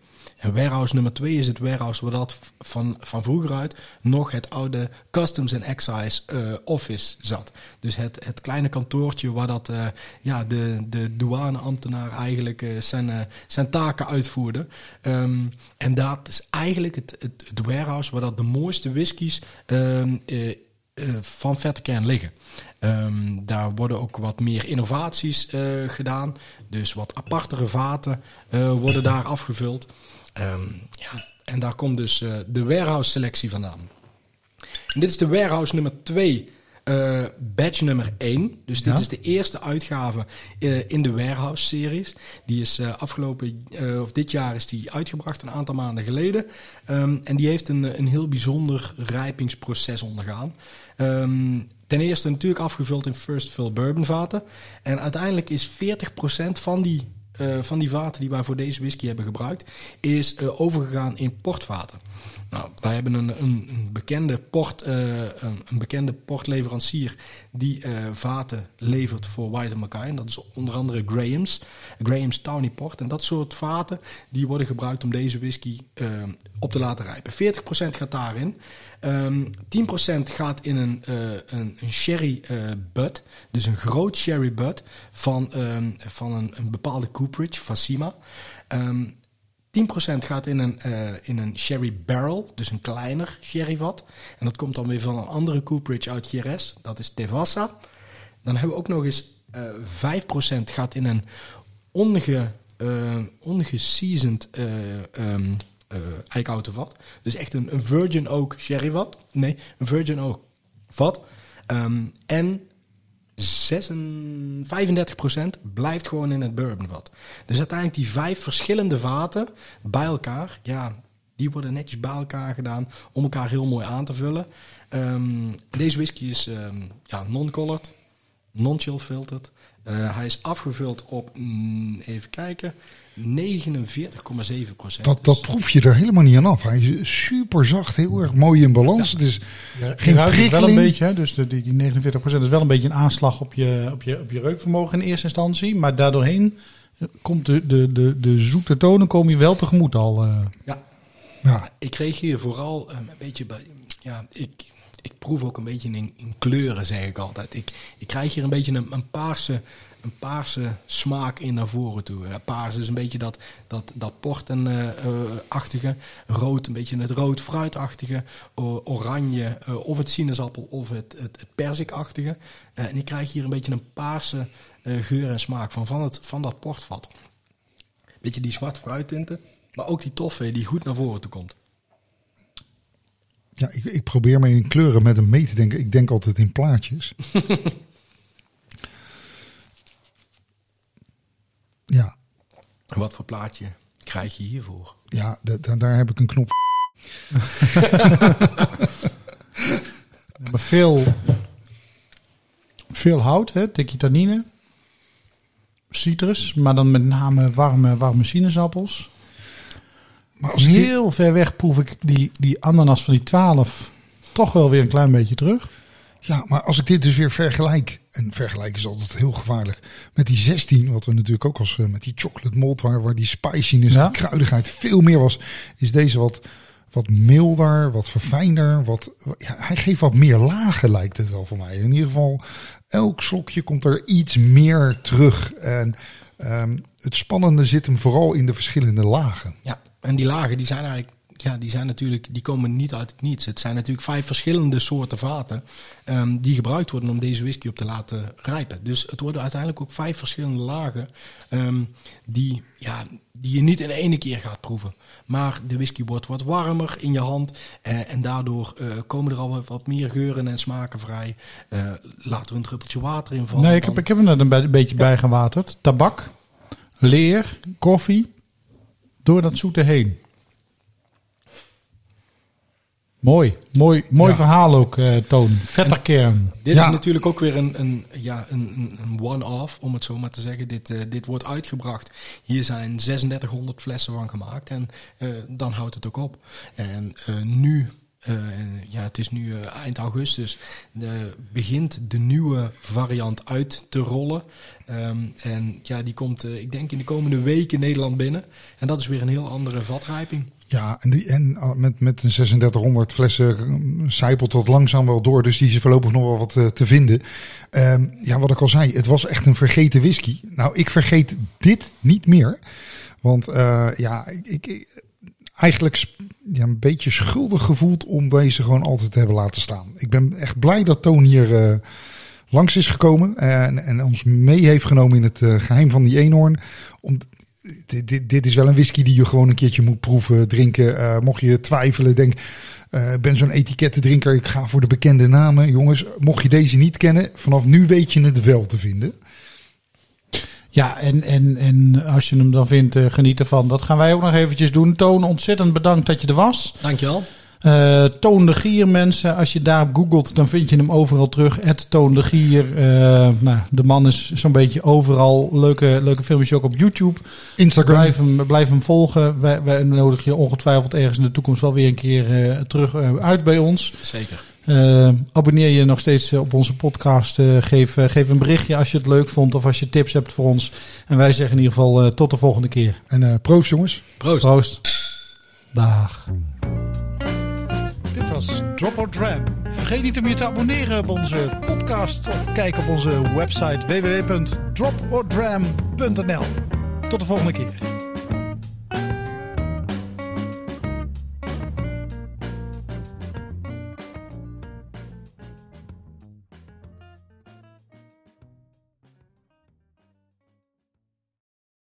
C: Warehouse nummer 2 is het warehouse waar dat van, van vroeger uit nog het oude Customs and Excise eh, Office zat. Dus het, het kleine kantoortje waar dat, eh, ja, de, de douaneambtenaar eigenlijk eh, zijn, zijn taken uitvoerde. Ehm, en dat is eigenlijk het, het, warehouse waar dat de mooiste whiskies ehm, eh, eh, van Vette liggen. Ehm, daar worden ook wat meer innovaties gedaan. Dus wat apartere vaten worden daar afgevuld. Ehm, ja, en daar komt dus eh, de warehouse selectie vandaan. En dit is de warehouse nummer 2, eh badge nummer 1. Dus dit
B: Ja.
C: is de eerste uitgave eh, in de warehouse series. Die is afgelopen, of dit jaar is die uitgebracht, een aantal maanden geleden. Ehm, en die heeft een, een heel bijzonder rijpingsproces ondergaan. Ehm, ten eerste natuurlijk afgevuld in first fill bourbon vaten. En uiteindelijk is 40% van die, van die vaten die wij voor deze whisky hebben gebruikt, is eh, overgegaan in portvaten. Nou, wij hebben een, een, bekende port, eh, een, een bekende portleverancier die eh, vaten levert voor White Mackay. En dat is onder andere Graham's, Graham's Tawny Port. En dat soort vaten die worden gebruikt om deze whisky eh, op te laten rijpen. 40% gaat daarin. Ehm 10% gaat in een, een, sherry bud. Dus een groot sherry bud van, ehm, van een, bepaalde cooperage, Fassima. Ehm 10% 10% gaat in een, eh, in een sherry barrel, dus een kleiner sherryvat. En dat komt dan weer van een andere cooperage uit Jerez, dat is Tevassa. Dan hebben we ook nog eens eh 5% gaat in een onge, eh ongeseasoned eh ehm, eh, eikenhoutenvat. Dus echt een, een virgin oak sherryvat. Nee, een virgin oak vat. Ehm, en 36, 35% blijft gewoon in het bourbonvat. Dus uiteindelijk die vijf verschillende vaten bij elkaar, ja, die worden netjes bij elkaar gedaan om elkaar heel mooi aan te vullen. Ehm, deze whisky is ehm, ja, non-colored, non-chill filtered. Eh, hij is afgevuld op, mm, even kijken, 49,7%.
A: Dat, dat proef je er helemaal niet aan af. Hij is super zacht, heel erg mooi in balans. Het is geen
B: het wel een
A: prikkeling.
B: beetje, hè? dus de, die, die 49% is wel een beetje een aanslag op je, op, je, op je reukvermogen in eerste instantie. Maar daardoorheen komt de, de, de, de zoete tonen komen je wel tegemoet al. eh.
C: Ja,
A: Ja,
C: ik kreeg hier vooral ehm, een beetje bij. Ja, ik, ik proef ook een beetje in, in kleuren, zeg ik altijd. Ik, ik krijg hier een beetje een, een, paarse, een paarse smaak in naar voren toe. Paars is een beetje dat, dat, dat portenachtige. rood, een beetje het rood fruitachtige. oranje, eh, of het sinaasappel of het, het, het perzikachtige. Eh, en ik krijg hier een beetje een paarse eh, geur en smaak van, van, het, van dat portvat. Beetje die zwart fruittinten. Maar ook die toffe die goed naar voren toe komt.
A: ja ik, ik probeer me in kleuren met hem mee te denken. Ik denk altijd in plaatjes. ja,
C: Wat voor plaatje krijg je hiervoor?
A: ja da- da- daar heb ik een knop.
B: Hebben veel, veel hout, hè, tikje tannine, citrus, maar dan met name warme, warme sinaasappels.
A: Maar als
B: Heel ver weg proef ik die, die ananas van die 12 toch wel weer een klein beetje terug.
A: Ja, maar als ik dit dus weer vergelijk. En vergelijken is altijd heel gevaarlijk. Met die 16, wat we natuurlijk ook als eh, met die chocolate malt, waar, waar die spiciness,
B: Ja.
A: die kruidigheid veel meer was. Is deze wat, wat milder, wat verfijnder. Wat, ja, hij geeft wat meer lagen, lijkt het wel voor mij. In ieder geval, elk slokje komt er iets meer terug. En ehm, het spannende zit hem vooral in de verschillende lagen.
C: Ja, en die lagen die zijn eigenlijk, ja, die zijn natuurlijk, die komen niet uit het niets. Het zijn natuurlijk vijf verschillende soorten vaten ehm, die gebruikt worden om deze whisky op te laten rijpen. Dus het worden uiteindelijk ook vijf verschillende lagen ehm, die, ja, die je niet in één keer gaat proeven. Maar de whisky wordt wat warmer in je hand eh, en daardoor eh, komen er al wat, meer geuren en smaken vrij. Eh, laat er een druppeltje water in vallen.
B: nee, ik heb, ik heb hem net een be- beetje bijgewaterd. Tabak, leer, koffie, door dat zoete heen. Mooi, mooi, mooi
A: Ja.
B: verhaal ook, eh, Toon. Vette kern.
C: Dit
A: Ja.
C: is natuurlijk ook weer een, een, ja, een, een- one-off, om het zo maar te zeggen. Dit, eh, dit wordt uitgebracht. Hier zijn 3600 flessen van gemaakt. En eh, dan houdt het ook op. En nu, ja, het is nu eind augustus, begint de nieuwe variant uit te rollen. Ehm, en ja, die komt, ik denk, in de komende weken Nederland binnen. En dat is weer een heel andere vatrijping.
A: Ja, en, die, en uh, met, met een 3600 flessen zijpelt dat langzaam wel door. Dus die is voorlopig nog wel wat uh, te vinden. Ehm, ja, wat ik al zei, het was echt een vergeten whisky. Nou, ik vergeet dit niet meer. Want uh, ja, ik, ik, eigenlijk ja, een beetje schuldig gevoeld om deze gewoon altijd te hebben laten staan. Ik ben echt blij dat Toon hier langs is gekomen. En, en ons mee heeft genomen in het geheim van die eenhoorn. Om, dit, dit, dit, is wel een whisky die je gewoon een keertje moet proeven, drinken. Uh, mocht je twijfelen, denk, uh, ben zo'n etikettendrinker, ik ga voor de bekende namen. Jongens, mocht je deze niet kennen, vanaf nu weet je het wel te vinden.
B: Ja, en, en, en als je hem dan vindt, uh, geniet ervan. Dat gaan wij ook nog eventjes doen. Toon, ontzettend bedankt dat je er was.
C: Dankjewel.
B: Uh, Toon de Gier, mensen. Als je daar googelt, dan vind je hem overal terug. Het Toon de Gier. Uh, nou, de man is zo'n beetje overal. Leuke, leuke filmpjes ook op YouTube.
A: Instagram.
B: Blijf hem, blijf hem volgen. Wij, wij nodigen je ongetwijfeld ergens in de toekomst wel weer een keer uh, terug uit bij ons.
C: Zeker.
B: Uh, abonneer je nog steeds op onze podcast. Uh, geef, uh, geef een berichtje als je het leuk vond of als je tips hebt voor ons. En wij zeggen in ieder geval tot de volgende keer.
A: En proost jongens.
C: Proost.
B: Proost. Dag. Dit was Drop or Dram. Vergeet niet om je te abonneren op onze podcast of kijk op onze website www.dropordram.nl. Tot de volgende keer.